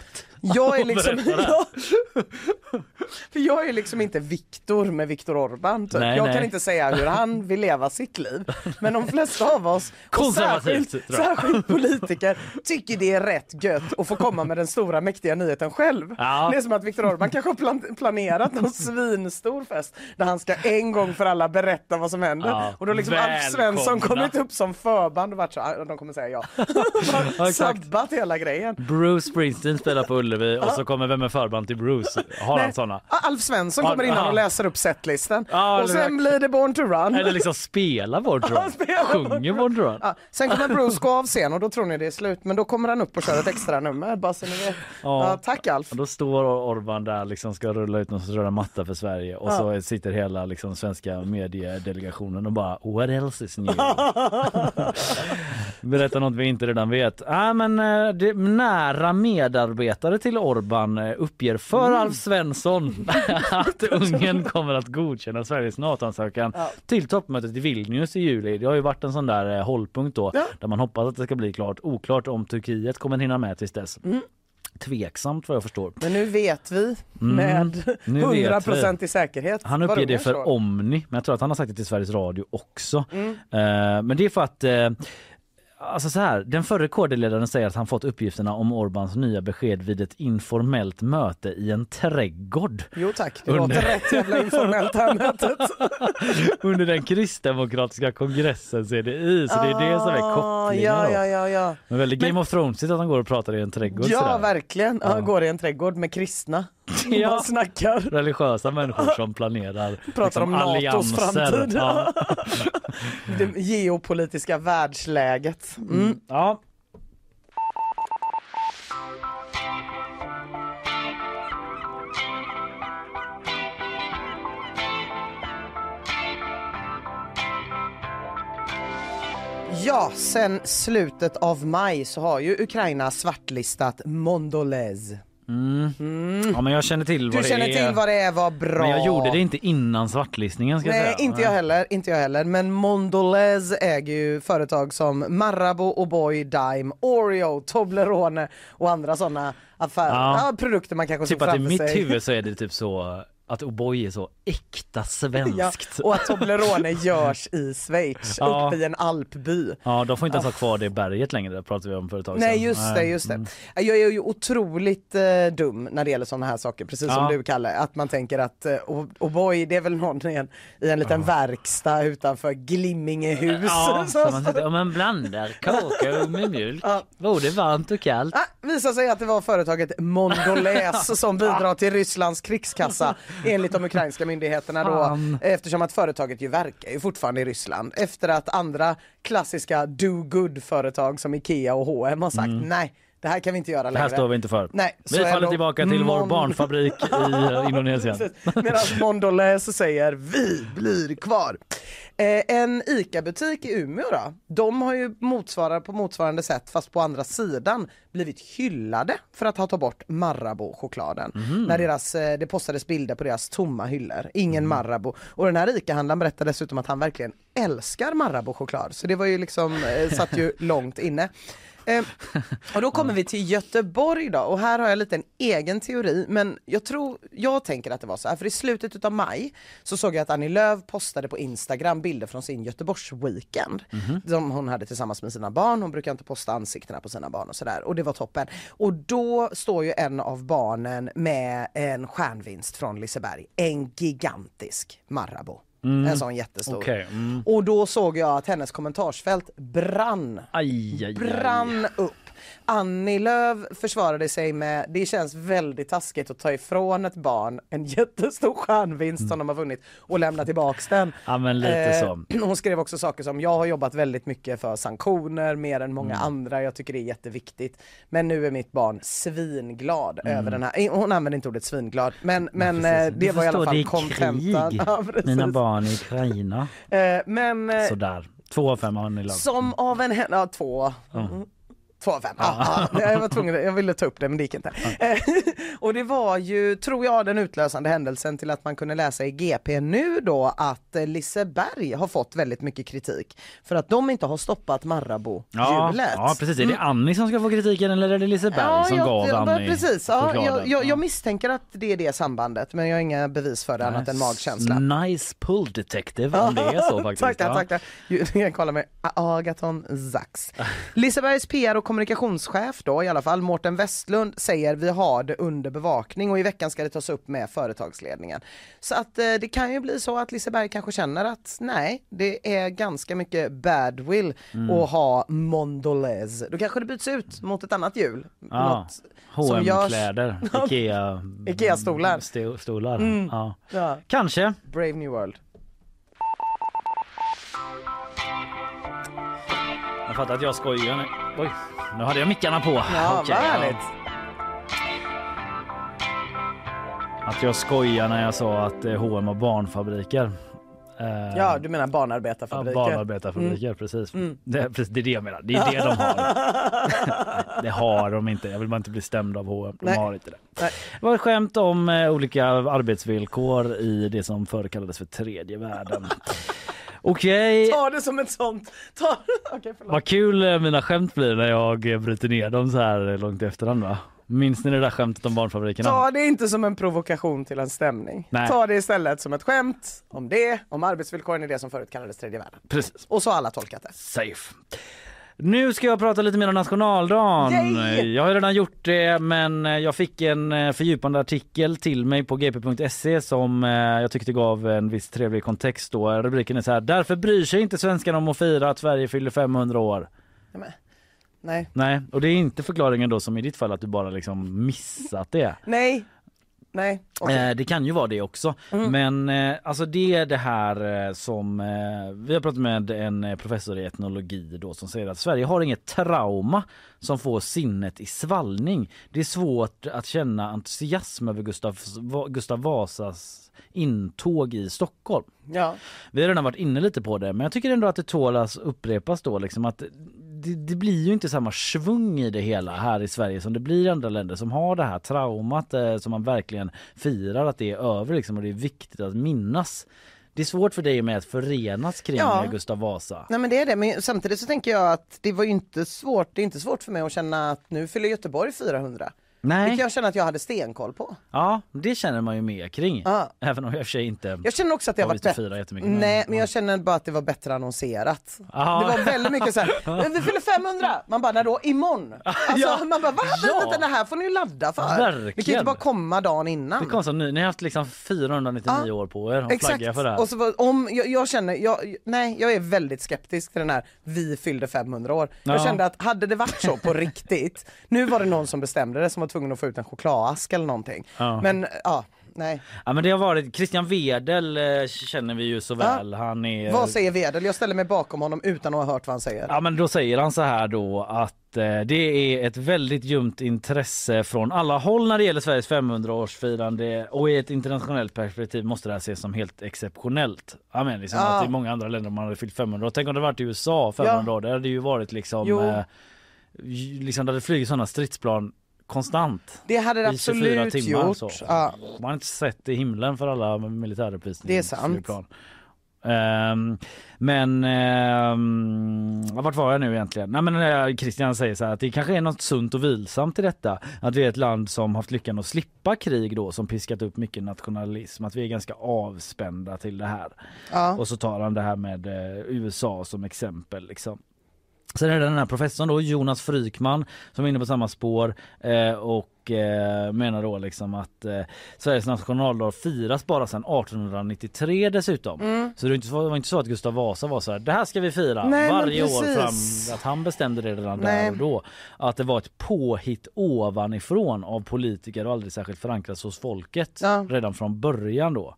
Jag är liksom... berättar det. Ja. För jag är liksom inte Viktor med Viktor Orbán. Typ. Nej, jag nej. kan inte säga hur han vill leva sitt liv. Men de flesta av oss, och särskilt, jag. särskilt politiker, tycker det är rätt gött att få komma med den stora mäktiga nyheten själv. Ja. Det är som att Viktor Orbán kanske har plan- planerat någon svinstor fest där han ska en gång för alla berätta vad som händer. Ja. Och då har liksom Alf. Svensson kommit upp som förband och varit så "Ah, de kommer säga ja. Sabbat hela grejen. Bruce Springsteen spelar på Ullevi och så kommer Vem är förband till Bruce? Har han såna? Ah, Alf Svensson kommer innan aha. och läser upp setlisten. Ja, och sen blir det Born to Run. Eller liksom spela Born to Run? Sjunger Born to Run? Ja, sen kommer Bruce gå av scen och då tror ni det är slut. Men då kommer han upp och kör ett extra nummer. Bara så ni vet. Ja, tack Alf. Och då står Orban där liksom ska rulla ut någon sorts röda matta för Sverige och så sitter hela liksom svenska mediedelegationen och bara what else is new? Berätta något vi inte redan vet. Ah, men, eh, det, nära medarbetare till Orban eh, uppger för Mm. Alf Svensson att Ungern kommer att godkänna Sveriges NATO-ansökan Ja. till toppmötet i Vilnius i juli. Det har ju varit en sån där eh, hållpunkt då Ja. där man hoppas att det ska bli klart. Oklart om Turkiet kommer hinna med tills dess. Mm. Tveksamt vad jag förstår. Men nu vet vi Mm, med vet 100% i säkerhet. Han uppger det för. Omni, men jag tror att han har sagt det till Sveriges Radio också. Mm. Eh, men det är för att Alltså så här, den förre KD-ledaren säger att han fått uppgifterna om Orbans nya besked vid ett informellt möte i en trädgård. Jo tack, det Under- låter rätt jävla informellt här mötet. Under den kristdemokratiska kongressen CDI, så det är det som är Ah, kopplingen. Ja, ja, ja, ja. Men väldigt Game of Thrones att han går och pratar i en trädgård Ja, sådär. verkligen. Ja. Han går i en trädgård med kristna. Ja. Man snackar. Religiösa människor som planerar liksom Pratar om NATOs allianser. framtid. Ja. Det geopolitiska världsläget. Mm. Ja. Ja, sen slutet av maj så har ju Ukraina svartlistat Mondelez. Mm. ja, men jag känner till Du vad känner det är. till vad det är, vad bra. Men jag gjorde det inte innan svartlistningen ska jag Nej, säga. inte jag heller, inte jag heller. Men Mondelez äger ju företag som Marabou, O'boy, Dime, Oreo, Toblerone och andra sådana affärer. Ja. Ja. produkter man kanske Typ såg att i framför mitt sig. huvud så är det typ så att O'boy är så äkta Ja, svenskt. och att Toblerone görs i Schweiz, Ja. uppe i en alpby. Ja, de får inte ens ha kvar det berget längre, pratade vi om för ett tag sedan. Nej just det, just det. Mm. Jag är ju otroligt eh, dum när det gäller sådana här saker, precis som Ja. du Kalle. Att man tänker att, eh, och, och boy, det är väl någon i en, i en liten verkstad utanför Glimmingehus. Ja, Så- man säger, om man blandar kakao med mjölk, både varmt och kallt. Ah, visar sig att det var företaget Mondelez som bidrar till Rysslands krigskassa enligt de ukrainska myndigheterna då eftersom att företaget ju verkar ju fortfarande i Ryssland efter att andra klassiska do good företag som Ikea och H&M har sagt Mm. nej det här kan vi inte göra Det längre. här står vi inte för. Nej, vi faller då tillbaka till vår Mon- barnfabrik i eh, Indonesien. Medan Mondelez säger vi blir kvar. Eh, en ICA-butik i Umeå då, de har ju motsvarar, på motsvarande sätt fast på andra sidan blivit hyllade för att ha tagit bort Marabou-chokladen. När deras, eh, det postades bilder på deras tomma hyllor, ingen Marabou. Och den här ICA-handlaren berättade dessutom att han verkligen älskar Marabou-choklad så det var ju liksom, eh, satt ju långt inne. Eh, och då kommer vi till Göteborg då och här har jag lite en egen teori men jag tror, jag tänker att det var så här för i slutet utav maj så såg jag att Annie Lööf postade på Instagram bilder från sin Göteborgsweekend som hon hade tillsammans med sina barn, hon brukar inte posta ansiktena på sina barn och sådär och det var toppen. Och då står ju en av barnen med en stjärnvinst från Liseberg, en gigantisk Marabou. En sån jättestor. Okej, mm. Och då såg jag att hennes kommentarsfält brann Aj, aj, aj. brann upp. Annie Lööf försvarade sig med, det känns väldigt taskigt att ta ifrån ett barn en jättestor stjärnvinst som de har vunnit och lämna tillbaks den. Ja men lite Eh, så. Hon skrev också saker som jag har jobbat väldigt mycket för sanktioner mer än många Mm. andra, jag tycker det är jätteviktigt. Men nu är mitt barn svinglad Mm. över den här, eh, hon använde inte ordet svinglad men, men precis. eh, det var i alla fall kontentan. Ja, precis. Mina barn i Ukraina. Eh, Men eh, Sådär. Två av fem har ni lagt. som av en händelse, ja två. Två av fem. Ja, ja, jag var tvungen, jag ville ta upp det men det gick inte. Eh, och det var ju, tror jag, den utlösande händelsen till att man kunde läsa i GP nu då att Liseberg har fått väldigt mycket kritik för att de inte har stoppat Ja, Marabou-hjulet. ja precis. Är det Annie som ska få kritiken eller är det Liseberg som jag, gav jag, Annie precis. Ja, jag, jag, jag misstänker att det är det sambandet men jag har inga bevis för det annat än magkänsla. Nice pull detective om det är så faktiskt. tackar, ja. tackar. Jag kollar med Agaton Zax. Lisebergs PR och kommunikationschef då i alla fall, Mårten Westlund, säger vi har det under bevakning och i veckan ska det tas upp med företagsledningen. Så att eh, det kan ju bli så att Liseberg kanske känner att nej, det är ganska mycket badwill Mm. att ha Mondelez. Då kanske det byts ut mot ett annat hjul. Görs- H&M-kläder, Ikea... Ikea-stolar. sto- stolar. Mm. Ja. Ja, Kanske. Brave New World. Jag fattar att jag skojar nu. Oj, nu hade jag mickarna på. Ja, Okej, vad härligt. Att jag skojar när jag sa att H&M har barnfabriker. Eh, Ja, du menar Ja, barnarbetarfabriker? barnarbetarfabriker, precis. Mm. Det, precis. Det är det jag menar. Det är det de har. det har de inte. Jag vill bara inte bli stämd av H&M. De Nej. har inte det. Nej. Det var ett skämt om eh, olika arbetsvillkor i det som förr kallades för tredje världen. Okej, Ta det som ett sånt. Ta... Förlåt. vad kul eh, mina skämt blir när jag eh, bryter ner dem så här långt i efterhand va? Minns ni det där skämtet om barnfabrikerna? Ta det inte som en provokation till en stämning. Nej. Ta det istället som ett skämt om det, om arbetsvillkoren i det som förut kallades tredje världen. Precis. Och så har alla tolkat det. Safe. Nu ska jag prata lite mer om nationaldagen. Yay! Jag har redan gjort det men eh, jag fick en eh, fördjupande artikel till mig på gp.se som eh, jag tyckte gav en viss trevlig kontext då. Rubriken är så här. Därför bryr sig inte svenskarna om att fira att Sverige fyller 500 år. Ja, men- Nej. Nej, och det är inte förklaringen då som i ditt fall att du bara liksom missat det. Nej. Nej. Okej. Eh, det kan ju vara det också. Men eh, alltså det är det här eh, som eh, vi har pratat med en eh, professor i etnologi då som säger att Sverige har inget trauma som får sinnet i svallning. Det är svårt att känna entusiasm över Gustav, Gustav Vasas intåg i Stockholm. Ja. Vi har redan varit inne lite på det men jag tycker ändå att det tål att upprepas då liksom att det, det blir ju inte samma svung i det hela här i Sverige som det blir i andra länder som har det här traumat eh, som man verkligen firar att det är över liksom och det är viktigt att minnas. Det är svårt för dig med att förenas kring Ja. Gustav Vasa. Nej men det är det, men samtidigt så tänker jag att det var inte svårt, det är inte svårt för mig att känna att nu fyller Göteborg 400. Nej, kan jag känna att jag hade stenkoll på. ja det känner man ju mer kring. Ja. Även om jag i och för sig inte Jag känner också att det har varit bättre. Nej men jag känner bara att det var bättre annonserat. Ja. Det var väldigt mycket så här, "Men vi fyller 500! Man bara, när då? Imorgon! Alltså, Ja. Man bara, va? Ja. Vänta, det här får ni ju ladda för. Det kan ju Verkligen. inte bara komma dagen innan. Det är konstigt, ni, ni har haft liksom 499 Ja. år på er Exakt, flagga för det här. och så om, jag, jag känner, jag, nej jag är väldigt skeptisk till den här vi fyllde 500 år. Jag Ja. kände att hade det varit så på riktigt, nu var det någon som bestämde det som var tvungen att få ut en chokladask eller någonting. Ja. Men ja, Nej. Ja, men det har varit Christian Wedel eh, känner vi ju så väl. Han är Vad säger Wedel? Jag ställer mig bakom honom utan att ha hört vad han säger. Ja men då säger han så här då att eh, det är ett väldigt ljumt intresse från alla håll när det gäller Sveriges 500-årsfirande och i ett internationellt perspektiv måste det här ses som helt exceptionellt. Ja men liksom Ja. att i många andra länder man hade fyllt 500 år. Tänk om det varit i USA 500 år. Det hade ju varit liksom, Jo. eh, liksom det hade flugit sådana stridsplan konstant. Det hade det i 24 absolut timmar, gjort. Så. Ja. Man har inte sett i himlen för alla militäruppvisningar. Det är sant. Ehm, men um, vart var jag nu egentligen? Nej, men eh, Christian säger så här att det kanske är något sunt och vilsamt i detta. Att vi är ett land som haft lyckan att slippa krig då som piskat upp mycket nationalism. Att vi är ganska avspända till det här. Ja. Och så tar han det här med eh, USA som exempel liksom. Sen är det den här professorn då, Jonas Frykman, som är inne på samma spår eh, och eh, menar då liksom att eh, Sveriges nationaldag firas bara sedan 1893 dessutom. Mm. Så det var inte, så- att Gustav Vasa var så här, det här ska vi fira Nej, varje år fram, att han bestämde det redan Nej. där och då. Att det var ett påhitt ovanifrån av politiker och aldrig särskilt förankrat hos folket Ja. redan från början då.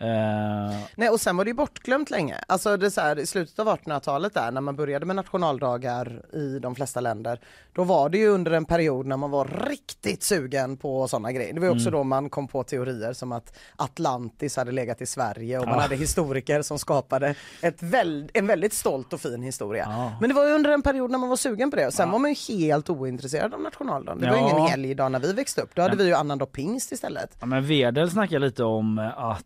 Eh, Nej och sen var det ju bortglömt länge. Alltså det så här, i slutet av 1800-talet där när man började med nationaldagar i de flesta länder. Då var det ju under en period när man var riktigt sugen på sådana grejer. Det var också Mm. då man kom på teorier som att Atlantis hade legat i Sverige och man Ja. hade historiker som skapade ett väl, en väldigt stolt och fin historia. Ja. Men det var ju under en period när man var sugen på det och sen var man ju helt ointresserad av nationaldagen. Det var ju Ja. ingen helgdag när vi växte upp. Då hade Men- vi ju annandag pingst istället. Ja, men Wedel snackar lite om att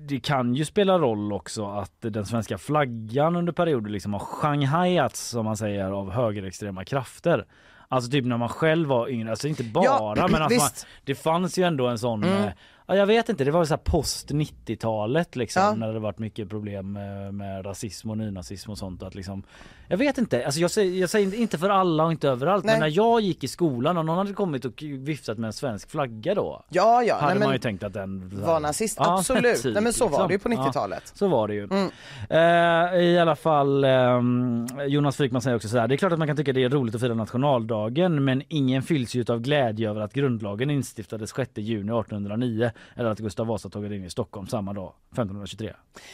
det kan ju spela roll också att den svenska flaggan under perioder liksom har shanghaiats som man säger av högerextrema krafter. Alltså typ när man själv var yngre, alltså inte bara Ja, men att man, det fanns ju ändå en sån Mm. Eh, Ja, jag vet inte, det var så post 90-talet liksom Ja. när det varit mycket problem med, med rasism och nynazism och sånt att liksom Jag vet inte, alltså jag säger, jag säger inte för alla och inte överallt Nej. men när jag gick i skolan och någon hade kommit och viftat med en svensk flagga då Ja, ja. hade nej, man ju tänkt att den var nazist, Ja, absolut. typ, Nej men så var liksom. det ju på Ja. 90-talet. Så var det ju. Mm. Eh, I alla fall, ehm, Jonas Frykman säger också så här. Det är klart att man kan tycka det är roligt att fira nationaldagen men ingen fylls ju av glädje över att grundlagen instiftades 6 juni 1809 eller att Gustav Vasa tog in i Stockholm samma dag, 1523.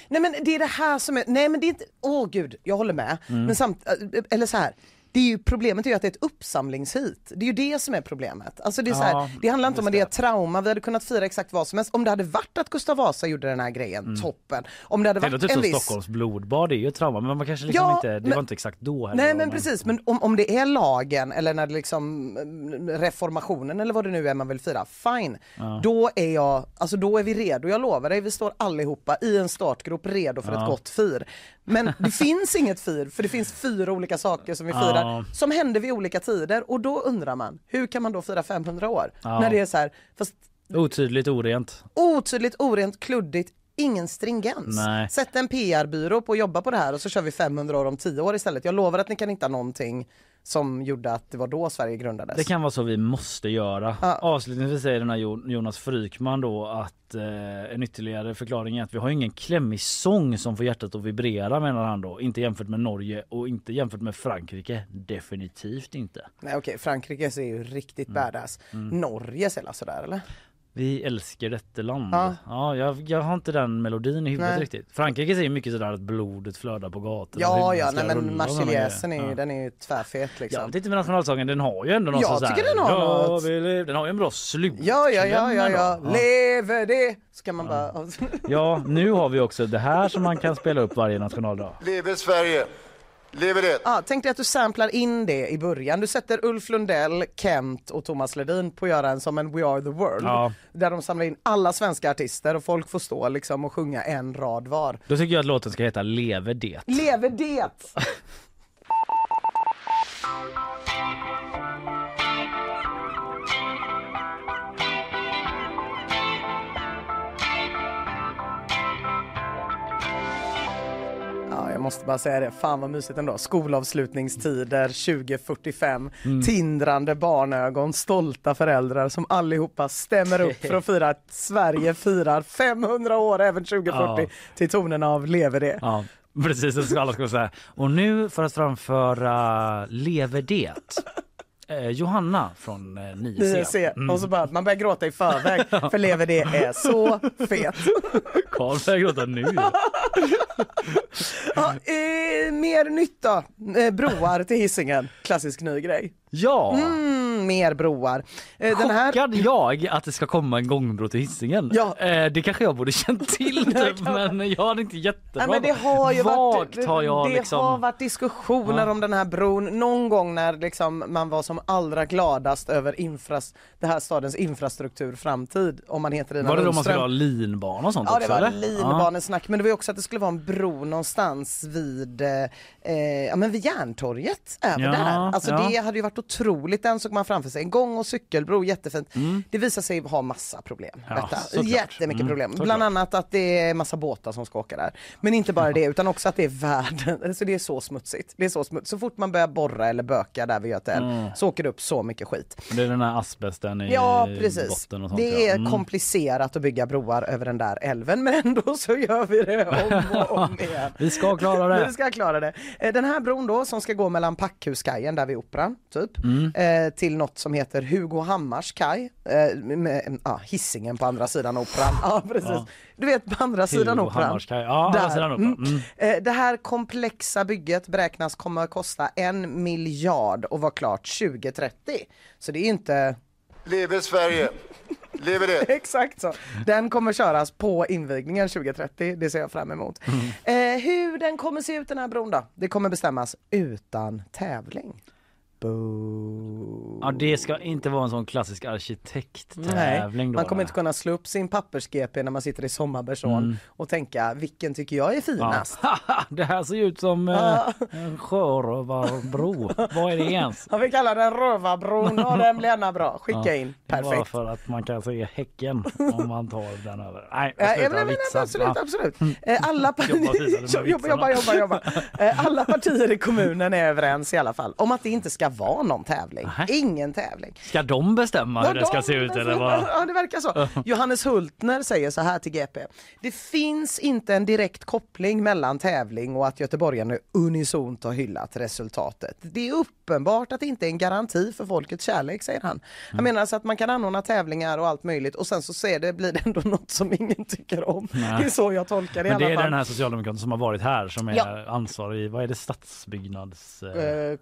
Nej men det är det här som är, nej men det är inte, åh gud, jag håller med. Mm. Men samt, äh, eller så här. Det är ju problemet är ju att det är ett uppsamlingshit. Det är ju det som är problemet. Alltså det, är så här, Ja, det handlar inte om att det är ett trauma, vi hade kunnat fira exakt vad som helst. Om det hade varit att Gustav Vasa gjorde den här grejen, toppen. Om det hade varit typ en viss... Stockholms blodbad, det är ju ett trauma men man kanske liksom Ja, inte, det men- var inte exakt då heller. Nej men precis, men om, om det är lagen eller när det liksom mm, reformationen eller vad det nu är man vill fira, fine. Ja. Då är jag, alltså då är vi redo, jag lovar dig, vi står allihopa i en startgrop redo för Ja. ett gott fir. Men det finns inget fir, för det finns fyra olika saker som vi Ja. firar som händer vid olika tider och då undrar man, hur kan man då fira 500 år? Ja. När det är så här, fast Otydligt, orent. otydligt, orent, kluddigt, ingen stringens. Nej. Sätt en PR-byrå på att jobba på det här och så kör vi 500 år om 10 år istället. Jag lovar att ni kan hitta någonting som gjorde att det var då Sverige grundades. Det kan vara så vi måste göra. Ja. Avslutningsvis säger den här Jo- Jonas Frykman då att eh, en ytterligare förklaring är att vi har ingen klämmig sång som får hjärtat att vibrera menar han då. Inte jämfört med Norge och inte jämfört med Frankrike. Definitivt inte. Nej okej, Frankrike är ju riktigt Mm. badass. Norge ser sådär eller? Vi älskar detta land. Ja. Ja, jag, jag har inte den melodin i huvudet Nej. riktigt. Frankrike säger mycket sådär att blodet flödar på gatorna. Ja, ja, nej men Marseljäsen är ju, Ja. den är ju tvärfet Jag liksom. vet inte med nationalsången, den har ju ändå någon Jag tycker den har Ja, något. vi lever- Den har ju en bra slut. Ja, ja, ja, ja, ja, Ja. leve det! Ska man bara... Ja, nu har vi också det här som man kan spela upp varje nationaldag. Leve Sverige! Leve det! Ja, tänk dig att du samplar in det i början. Du sätter Ulf Lundell, Kent och Thomas Ledin på att göra en som en We Are The World. Ja. Där de samlar in alla svenska artister och folk får stå liksom och sjunga en rad var. Då tycker jag att låten ska heta Leve det. Leve det! jag måste bara säga det. Fan vad mysigt ändå. Skolavslutningstider 2045. Mm. Tindrande barnögon, stolta föräldrar som allihopa stämmer upp för att fira att Sverige firar 500 år även 2040 Ja. till tonerna av Leve det. Ja, precis. Så alla ska säga. Och nu för att framföra Leve det. Eh, Johanna från eh, 9C. 9C. Mm. Och så bara, man börjar gråta i förväg för Lever det är så fet. Karl börjar gråta nu. Ja, eh, mer nytt då. Eh, broar till hissingen. klassisk ny grej. Ja! Mm, mer broar. Eh, den här... Chockad jag att det ska komma en gångbro till Hisingen. Ja. Eh, det kanske jag borde känt till typ, men jag hade inte jättebra. Nej, men det har ju varit, Vagt har jag det liksom. har varit diskussioner Ja. om den här bron någon gång när liksom man var som allra gladast över infras, det här stadens infrastrukturframtid om man heter Ina Var det då man skulle Lundström. ha linbana och sånt Ja det också var eller? linbanesnack men det var också att det skulle vara en bro någonstans vid, eh, eh, ja men vid Järntorget över Ja, där. Alltså ja. det hade ju varit otroligt, den såg man framför sig. En gång och cykelbro, jättefint. Det visar sig ha massa problem. Mm. Ja, detta. såklart. Jättemycket Mm, problem. såklart. Bland annat att det är massa båtar som ska åka där. Men inte bara det utan också att det är världen, alltså det är så smutsigt. Det är så smutsigt. Så fort man börjar borra eller böka där vid Göta Mm. så åker det upp så mycket skit. Det är den här asbesten i Ja precis. botten och sånt. Det är Mm. komplicerat att bygga broar över den där älven men ändå så gör vi det om och om igen. Vi ska klara det. Vi ska klara det. Eh, Den här bron då som ska gå mellan Packhuskajen där vid Operan typ Mm. eh, till något som heter Hugo Hammars kaj, eh, med ja, hissingen på andra sidan Operan. Ja precis. Ja. Du vet på andra sidan Hugo Operan. Hammars kaj. Ja, andra Där. sidan Operan. Mm. Eh, Det här komplexa bygget beräknas komma att kosta en miljard och vara klart 2030. Så det är inte Leve Sverige! Lever det! Exakt så. Den kommer köras på invigningen 2030, det ser jag fram emot. Eh, hur den kommer se ut den här bron då? Det kommer bestämmas utan tävling. Boo. Ja, det ska inte vara en sån klassisk arkitekttävling då. man kommer inte kunna slå upp sin pappers-GP när man sitter i sommarberson Mm. och tänka vilken tycker jag är finast? det här ser ut som eh, en sjörövarbro. Vad är det ens? Ja, vi kallar den rövarbron och den blir ännu bra. Skicka Ja, in, är Bara perfekt. för att man kan se Häcken om man tar den över. Nej, Ja, jag ja, slutar men, men, vitsa. absolut, Ja. absolut. Eh, Alla jobba, jobba, jobba, jobba, jobba. Eh, Alla partier i kommunen är överens i alla fall om att det inte ska vara någon tävling. Ingen tävling. Ska de bestämma hur det ska de- se ut eller vad? Ja, det verkar så. Johannes Hultner säger så här till GP. Det finns inte en direkt koppling mellan tävling och att göteborgarna unisont har hyllat resultatet. Det är uppenbart att det inte är en garanti för folkets kärlek, säger han. Mm. Han menar alltså att man kan anordna tävlingar och allt möjligt och sen så ser det, blir det ändå något som ingen tycker om. Nej. Det är så jag tolkar det Men det är fall. den här socialdemokraten som har varit här som är Ja. ansvarig vad är det, stadsbyggnads... eh, Eh,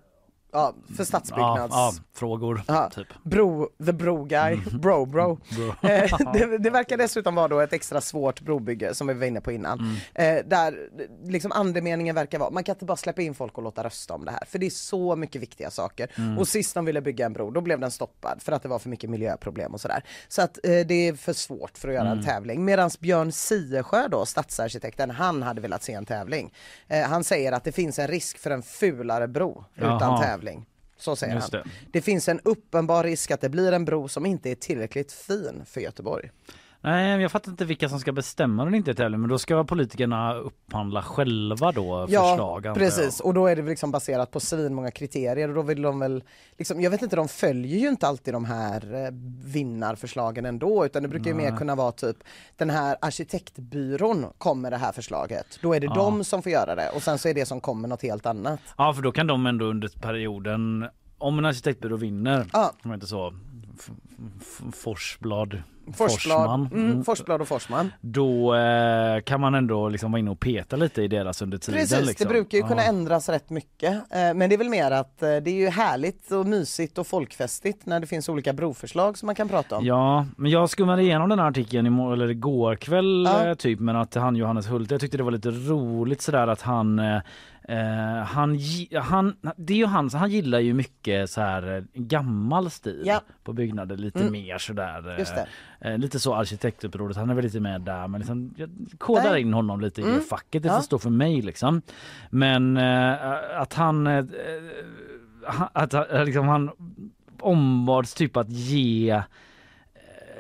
ja, för stadsbyggnads... Ja, ja, typ. Bro, the bro guy, bro bro. Bro. Eh, det, det verkar dessutom vara då ett extra svårt brobygge som vi var inne på innan. Mm. Eh, där liksom andemeningen verkar vara, man kan inte bara släppa in folk och låta rösta om det här. För det är så mycket viktiga saker. Mm. Och sist de ville bygga en bro, då blev den stoppad för att det var för mycket miljöproblem och sådär. Så att eh, det är för svårt för att göra Mm. en tävling. Medan Björn Siesjö då, stadsarkitekten, han hade velat se en tävling. Eh, han säger att det finns en risk för en fulare bro utan Jaha. Tävling. Så säger Just han. det. Det finns en uppenbar risk att det blir en bro som inte är tillräckligt fin för Göteborg. Nej, jag fattar inte vilka som ska bestämma den inte tävling, men då ska politikerna upphandla själva då förslag. Ja, precis. Och då är det liksom baserat på svinmånga kriterier och då vill de väl, liksom, jag vet inte, de följer ju inte alltid de här eh, vinnarförslagen ändå utan det brukar ju mer kunna vara typ den här arkitektbyrån kommer det här förslaget. Då är det Ja. de som får göra det och sen så är det som kommer något helt annat. Ja, för då kan de ändå under perioden, om en arkitektbyrå vinner, Ja. om inte så, Forsblad, Forsblad, Forsman, mm, Forsblad och Forsman. då eh, kan man ändå liksom vara inne och peta lite i deras under tiden. Precis, liksom. det brukar ju kunna Ja. ändras rätt mycket. Eh, Men det är väl mer att eh, det är ju härligt och mysigt och folkfestigt när det finns olika broförslag som man kan prata om. Ja, men jag skummade igenom den här artikeln i eller igår kväll Ja. eh, typ men att han Johannes Hult, jag tyckte det var lite roligt sådär att han eh, han, han, det är ju han, han gillar ju mycket så här eh, gammal stil Ja. på byggnader, lite Mm. mer sådär. det. Eh, lite så arkitektupproret, han är väl lite med där men liksom, jag kodar Nej. in honom lite i Mm. det facket, det Ja. får stå för mig liksom. Men eh, att han, att liksom han ombads typ att ge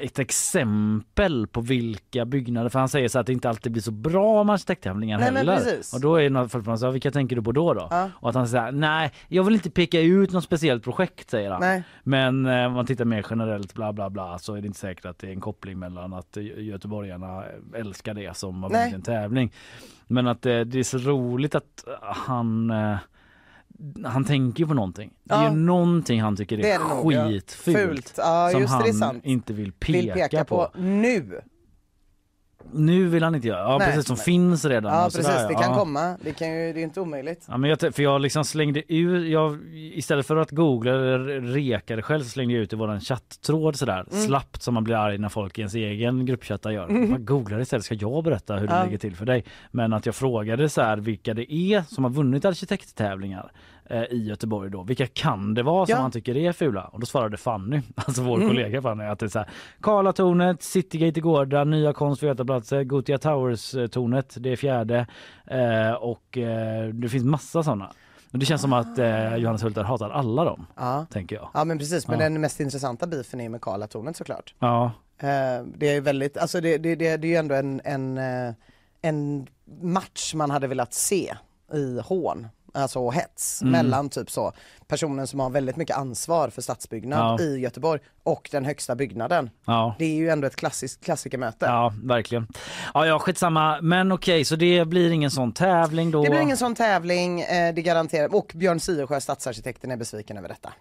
ett exempel på vilka byggnader, för han säger så att det inte alltid blir så bra med arkitekttävlingar Nej, heller. Och då är det något folk som säger, vilka tänker du på då då? Ja. Och att han säger nej, jag vill inte peka ut något speciellt projekt säger han. Nej. Men eh, om man tittar mer generellt bla bla bla så är det inte säkert att det är en koppling mellan att göteborgarna älskar det som har blivit en tävling. Men att eh, det är så roligt att han eh, han tänker på någonting. Det är Ja. ju någonting han tycker är, Det är ja. skitfult. Fult. Ja, som han inte vill peka, Vill peka på nu. Nu vill han inte göra. Ja Nej, precis, som men- finns redan. Ja och precis, sådär, det kan ja. komma. Det, kan ju, det är inte omöjligt. Ja, men jag, för jag liksom slängde ut, jag, istället för att googla eller reka det själv så slängde jag ut i våran chatttråd sådär Mm. slappt som man blir arg när folk i ens egen gruppchattar gör. Mm. Man googlar istället, ska jag berätta hur det Ja. ligger till för dig? Men att jag frågade så här vilka det är som har vunnit arkitekttävlingar eh, i Göteborg då. Vilka kan det vara som Ja. han tycker är fula? Och då svarade Fanny, alltså vår Mm. kollega Fanny, att det är så här Karlatornet, Citygate i Gårda, Nya Konst för Götaplatser, Gothia Towers-tornet, det är fjärde eh, och eh, det finns massa sådana. Det känns som att eh, Johannes Hultar hatar alla dem, Ja. tänker jag. Ja men precis, men Ja. den mest intressanta beefen är med Karlatornet såklart. Ja, Eh, det är väldigt, alltså det, det, det, det är ju ändå en, en, eh, en match man hade velat se i hån. Alltså och hets Mm. mellan typ så personen som har väldigt mycket ansvar för stadsbyggnad Ja. i Göteborg och den högsta byggnaden. ja. Det är ju ändå ett klassiskt klassikermöte. Ja, verkligen. Ja, ja, skitsamma. Men okej, så det blir ingen sån tävling då? Det blir ingen sån tävling, eh, det garanterar, och Björn Siresjö, stadsarkitekten, är besviken över detta.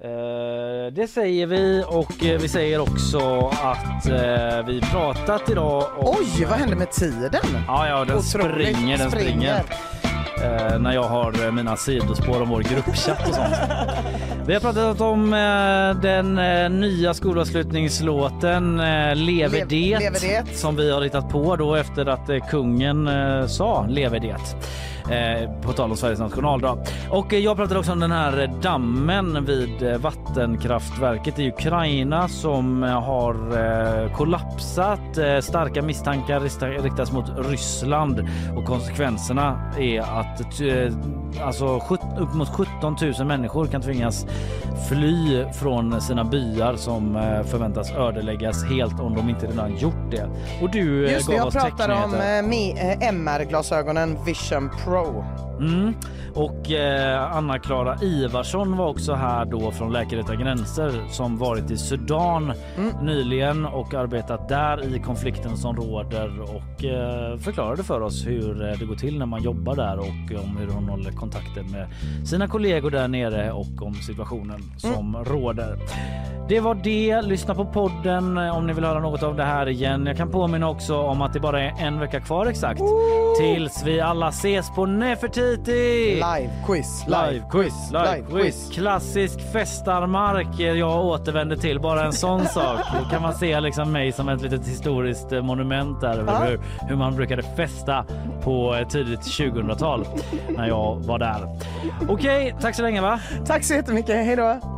Eh, det säger vi och eh, vi säger också att eh, vi pratat idag om... Oj, vad hände med tiden? Ja, ja, den Otroligt, springer, den springer. Eh, när jag har eh, mina sidospår om vår gruppchatt och sånt. Vi har pratat om eh, den eh, nya skolavslutningslåten eh, Leve Lev- det, Leve det. som vi har hittat på då efter att eh, kungen eh, sa Leve det. Eh, på tal om Sveriges nationaldag. Och eh, jag pratade också om den här dammen vid eh, vattenkraftverket i Ukraina som har kollapsat. Starka misstankar riktas mot Ryssland och konsekvenserna är att alltså, upp mot 17 000 människor kan tvingas fly från sina byar som förväntas ödeläggas helt om de inte redan gjort det. Och du Just det, gav jag oss pratar om MR-glasögonen Vision Pro. roll. Mm. Och eh, Anna-Klara Ivarsson var också här då från Läkare utan gränser som varit i Sudan Mm. nyligen och arbetat där i konflikten som råder och eh, förklarade för oss hur eh, det går till när man jobbar där och om hur hon håller kontakten med sina kollegor där nere och om situationen som råder. Det var det. Lyssna på podden eh, om ni vill höra något av det här igen. Jag kan påminna också om att det bara är en vecka kvar exakt tills vi alla ses på Nefertiti. Live-quiz, Live-quiz, live-quiz. Klassisk festarmark jag återvänder till. Bara en sån sak. Då kan man se liksom mig som ett litet historiskt eh, monument där över hur, hur man brukade festa på eh, tidigt 2000-tal när jag var där. Okej, tack så länge va? Tack så jättemycket, hej då!